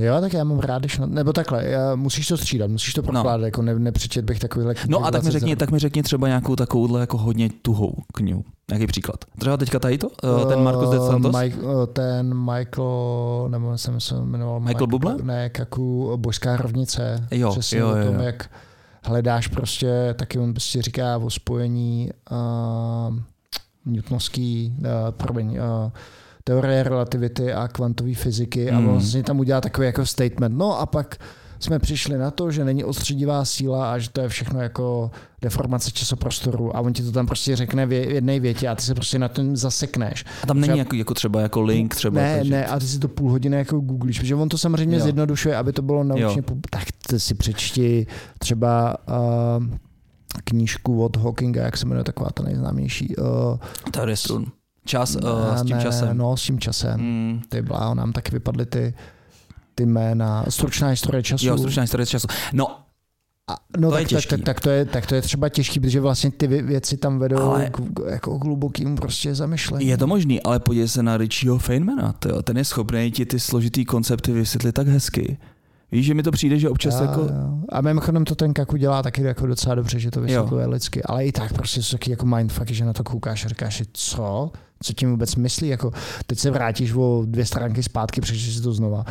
Jo, tak já mám rád, když, na, nebo takhle, já, musíš to střídat, musíš to prokládat, no. jako ne, nepřečet bych takovýhle No a tak mi, 20 řekni, tak mi řekni třeba nějakou takovouhle jako hodně tuhou knihu. Jaký příklad? Třeba teďka tady to? Eh, Ten Marcus de Santos? Uh, Mike, uh, ten Michael, nebo jsem se jmenoval Michael Bublé? Ne, Kaku, Božská rovnice. Jo, Přesně jo, o jo, tom, jo. jak hledáš prostě, taky on prostě říká o spojení uh, newtonovský, uh, promiň, uh, teorie relativity a kvantové fyziky a Mm. vlastně tam udělá takový jako statement. No a pak jsme přišli na to, že není odstředivá síla a že to je všechno jako deformace časoprostoru a on ti to tam prostě řekne v jedné větě a ty se prostě na tom zasekneš. A tam není třeba- jako, jako třeba jako link třeba. Ne, takže... ne, a ty si to půl hodiny jako googlíš, protože on to samozřejmě Jo. zjednodušuje, aby to bylo naučně, pub- tak ty si přečti třeba uh, knížku od Hawkinga, jak se jmenuje taková ta nejznámější. Uh, Teorie strun. Čas uh, s tím ne, časem. No, s tím časem. Mm. Ty bláho, nám taky vypadly ty ty jména. Stručná historie času. Jo, stručná historie času. No, a, no To je tak, tak, tak, tak, to je, tak to je třeba těžký, protože vlastně ty vě- věci tam vedou Ale- k, k, jako k hlubokým prostě zamyšlení. je to možný, ale podívej se na Richieho Feynmana, tyjo. ten je schopný ti ty složitý koncepty vysvětlit tak hezky. Víš, že mi to přijde, že občas Jo, jako... jo. A mimochodem to ten Kaku dělá taky jako docela dobře, že to vysvětluje jo. lidsky. Ale i tak prostě jsou taky jako mindfucky, že na to koukáš a říkáš co? Co tím vůbec myslí? Jako, teď se vrátíš o dvě stránky zpátky, přečteš si to znova.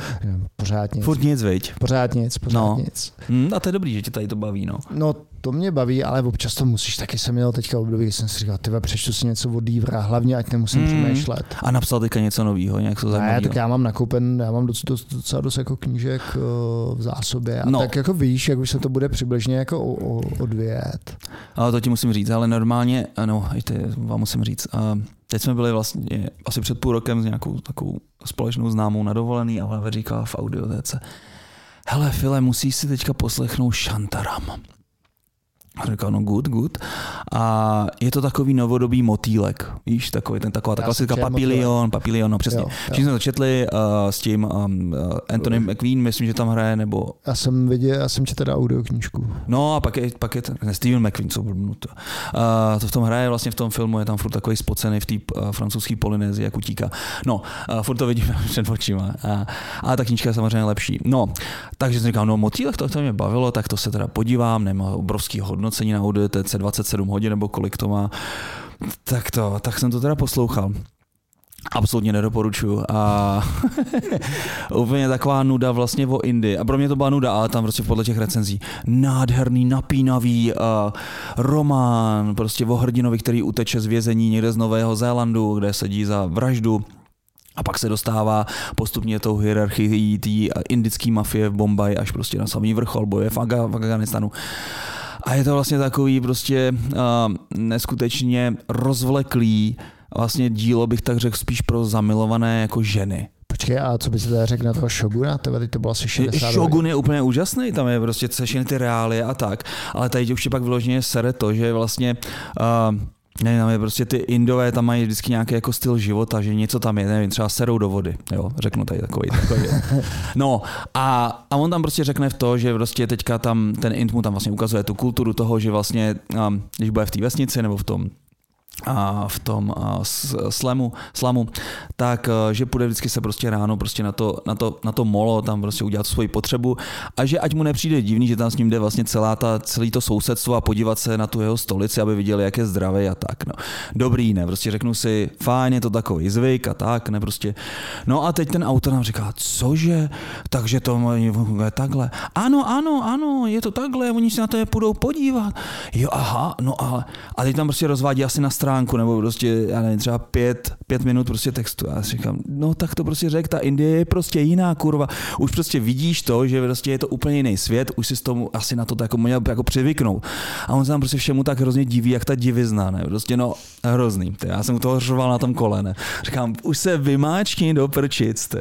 Pořád nic. Furt nic, viď? Pořád nic, pořád No. nic. Hm, a to je dobrý, že tě tady to baví, no. No to mě baví, ale občas to musíš. Taky jsem měl teďka období, kdy jsem si říkal, ty přečtu si něco od Dívra, hlavně ať nemusím Mm. přemýšlet. A napsal teďka něco nového, nějak to Ne, zajímavého. tak já mám nakoupen, já mám docela, docela dost jako knížek uh, v zásobě. A No. tak jako víš, jak už se to bude přibližně jako o, o, odvět. Ale to ti musím říct, ale normálně, no, i ty vám musím říct. A teď jsme byli vlastně asi před půl rokem s nějakou takovou společnou známou na dovolený a ona říkala v audiotéce, hele File, musíš si teďka poslechnout Shantaram. A říkal, no good, good. A je to takový novodobý motýlek, víš, takový ten taková ta Já klasická jsem četl papilion, papilion, no přesně. Jo, jo. Všichni jsme to četli uh, s tím um, uh, Anthony McQueen, myslím, že tam hraje, nebo Já jsem viděl, já jsem četl teda audioknížku. No a pak je, pak je ten, ne, Steven McQueen, co blbnu to. Uh, to v tom hraje vlastně v tom filmu, je tam furt takový spocený v té uh, francouzské Polynézii, jak utíká. No, uh, furt to vidíme <laughs> před očima. Uh, ale ta knížka je samozřejmě lepší. No, takže jsem říkal, no motýlek, to, to mě bavilo, tak to se teda podívám, nemá obrovský hodnocení na audiotéce, 27 hodin nebo kolik to má. Tak to, tak jsem to teda poslouchal. Absolutně nedoporučuju. A <laughs> úplně taková nuda vlastně o Indii. A pro mě to byla nuda, ale tam prostě podle těch recenzí. Nádherný, napínavý uh, román, prostě o hrdinovi, který uteče z vězení někde z Nového Zélandu, kde sedí za vraždu. A pak se dostává postupně tou hierarchií té indické mafie v Bombaji až prostě na samý vrchol boje v, Aga, Afganistanu. A je to vlastně takový prostě uh, neskutečně rozvleklý vlastně dílo, bych tak řekl, spíš pro zamilované jako ženy. Počkej, a co by se teda řekl na toho Shoguna? Tebe teď to bylo asi 60. Shogun je úplně úžasný, tam je prostě všechny ty reálie a tak, ale tady už je pak vyloženě sere to, že vlastně uh, ne, tam je prostě ty Indové, tam mají vždycky nějaký jako styl života, že něco tam je, nevím, třeba serou do vody, jo, řeknu tady takový, takový. <laughs> No a, a on tam prostě řekne v to, že prostě teďka tam, ten Int mu tam vlastně ukazuje tu kulturu toho, že vlastně, um, když bude v té vesnici nebo v tom a v tom slamu, slamu, tak a, že půjde vždycky se prostě ráno prostě na to, na to, na to molo, tam prostě udělat svoji potřebu a že ať mu nepřijde divný, že tam s ním jde vlastně celá ta, celý to sousedstvo a podívat se na tu jeho stolici, aby viděli, jak je zdravý a tak. No. Dobrý, ne, prostě řeknu si, fajn, je to takový zvyk a tak, ne, prostě. No a teď ten autor nám říká, cože, takže to je takhle. Ano, ano, ano, je to takhle, oni se na to je půjdou podívat. Jo, aha, no ale, a teď tam prostě rozvádí asi na stránku, nebo prostě, já nevím, třeba pět, pět minut prostě textu. Já si říkám, no tak to prostě řek, ta Indie je prostě jiná kurva. Už prostě vidíš to, že prostě je to úplně jiný svět, už si s tomu asi na to jako měl jako přivyknout. A on se tam prostě všemu tak hrozně diví, jak ta divizna, ne? Prostě no, hrozný. Ty. Já jsem u toho řval na tom kole, ne? Říkám, už se vymáčkni do prčic.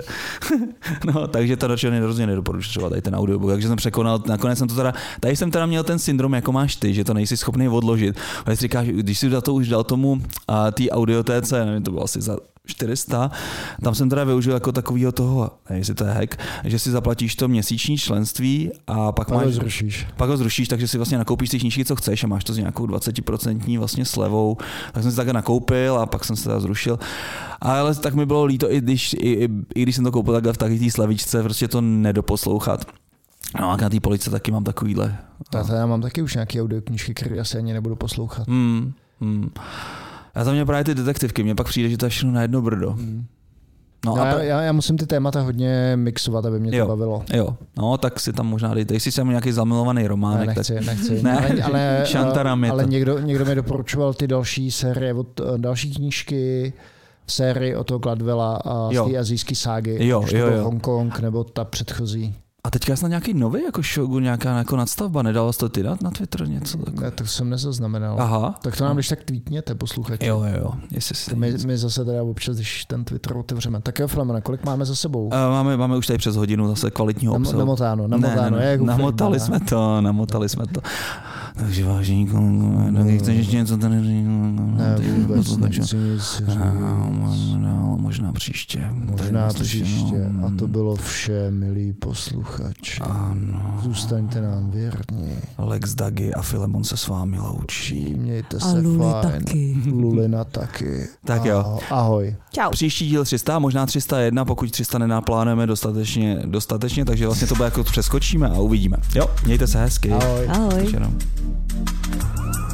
<laughs> no, takže to ročně hrozně nedoporučuji třeba tady ten audiobook, takže jsem překonal, nakonec jsem to teda, tady jsem teda měl ten syndrom, jako máš ty, že to nejsi schopný odložit. Ale si říkáš, když jsi za to už dal tomu a té audiotéce, nevím, to bylo asi za 400, tam jsem teda využil jako takového toho, nevím, jestli to je hack, že si zaplatíš to měsíční členství a pak, Pak máš, ho zrušíš. pak ho zrušíš, takže si vlastně nakoupíš ty knížky, co chceš a máš to s nějakou 20% vlastně slevou. Tak jsem si také nakoupil a pak jsem se teda zrušil. Ale tak mi bylo líto, i když, i, i, i když jsem to koupil takhle v takové té slevičce, prostě to nedoposlouchat. No a na té police taky mám takovýhle. Tak já mám taky už nějaké audioknížky, které asi ani nebudu poslouchat. Hmm, hmm. A tam mě právě ty detektivky, mně pak přijde, že to je všechno na jedno brdo. Hmm. No No, a já, pra... já, já, musím ty témata hodně mixovat, aby mě to Jo. bavilo. Jo, no tak si tam možná dejte, jestli jsem nějaký zamilovaný Ne, románek, tak nechci, nechci. <laughs> Ne, ale, ale, ale to. někdo, někdo mi doporučoval ty další série, od, eh, další knížky, série o toho Gladwella a z té azijské ságy. Jo, jo, jo. Hongkong nebo ta předchozí. A teďka je snad nějaký nový jako Shogun, nějaká jako nadstavba, nedal jsi to ty dát na Twitter něco takového? Ne, to jsem nezaznamenal. Aha. Tak to nám když tak tweetněte, posluchači. Jo, jo, jo. Jestli si... My, my zase teda občas, když ten Twitter otevřeme. Tak jo, Flamena, kolik máme za sebou? Uh, máme, máme už tady přes hodinu zase kvalitního obsahu. namotáno, namotáno. Ne, ne, jak u namotali jsme to, namotali jsme to. Takže vážení kolegové, tak chceš ještě něco tady říct? Ne, vůbec nic. A, možná, příště. Možná příště. no, A to bylo vše, milí posluchači. Ano. Zůstaňte nám věrní. Lex Dagi a Filemon se s vámi loučí. Mějte A se Luli fajn. taky. Lulina taky. Tak jo. Aho- Ahoj. Čau. Příští díl 300, možná 301, pokud 300 nenaplánujeme dostatečně, dostatečně, takže vlastně to bude jako přeskočíme a uvidíme. Jo, mějte se hezky. Ahoj. Ahoj. Ještě Thank you.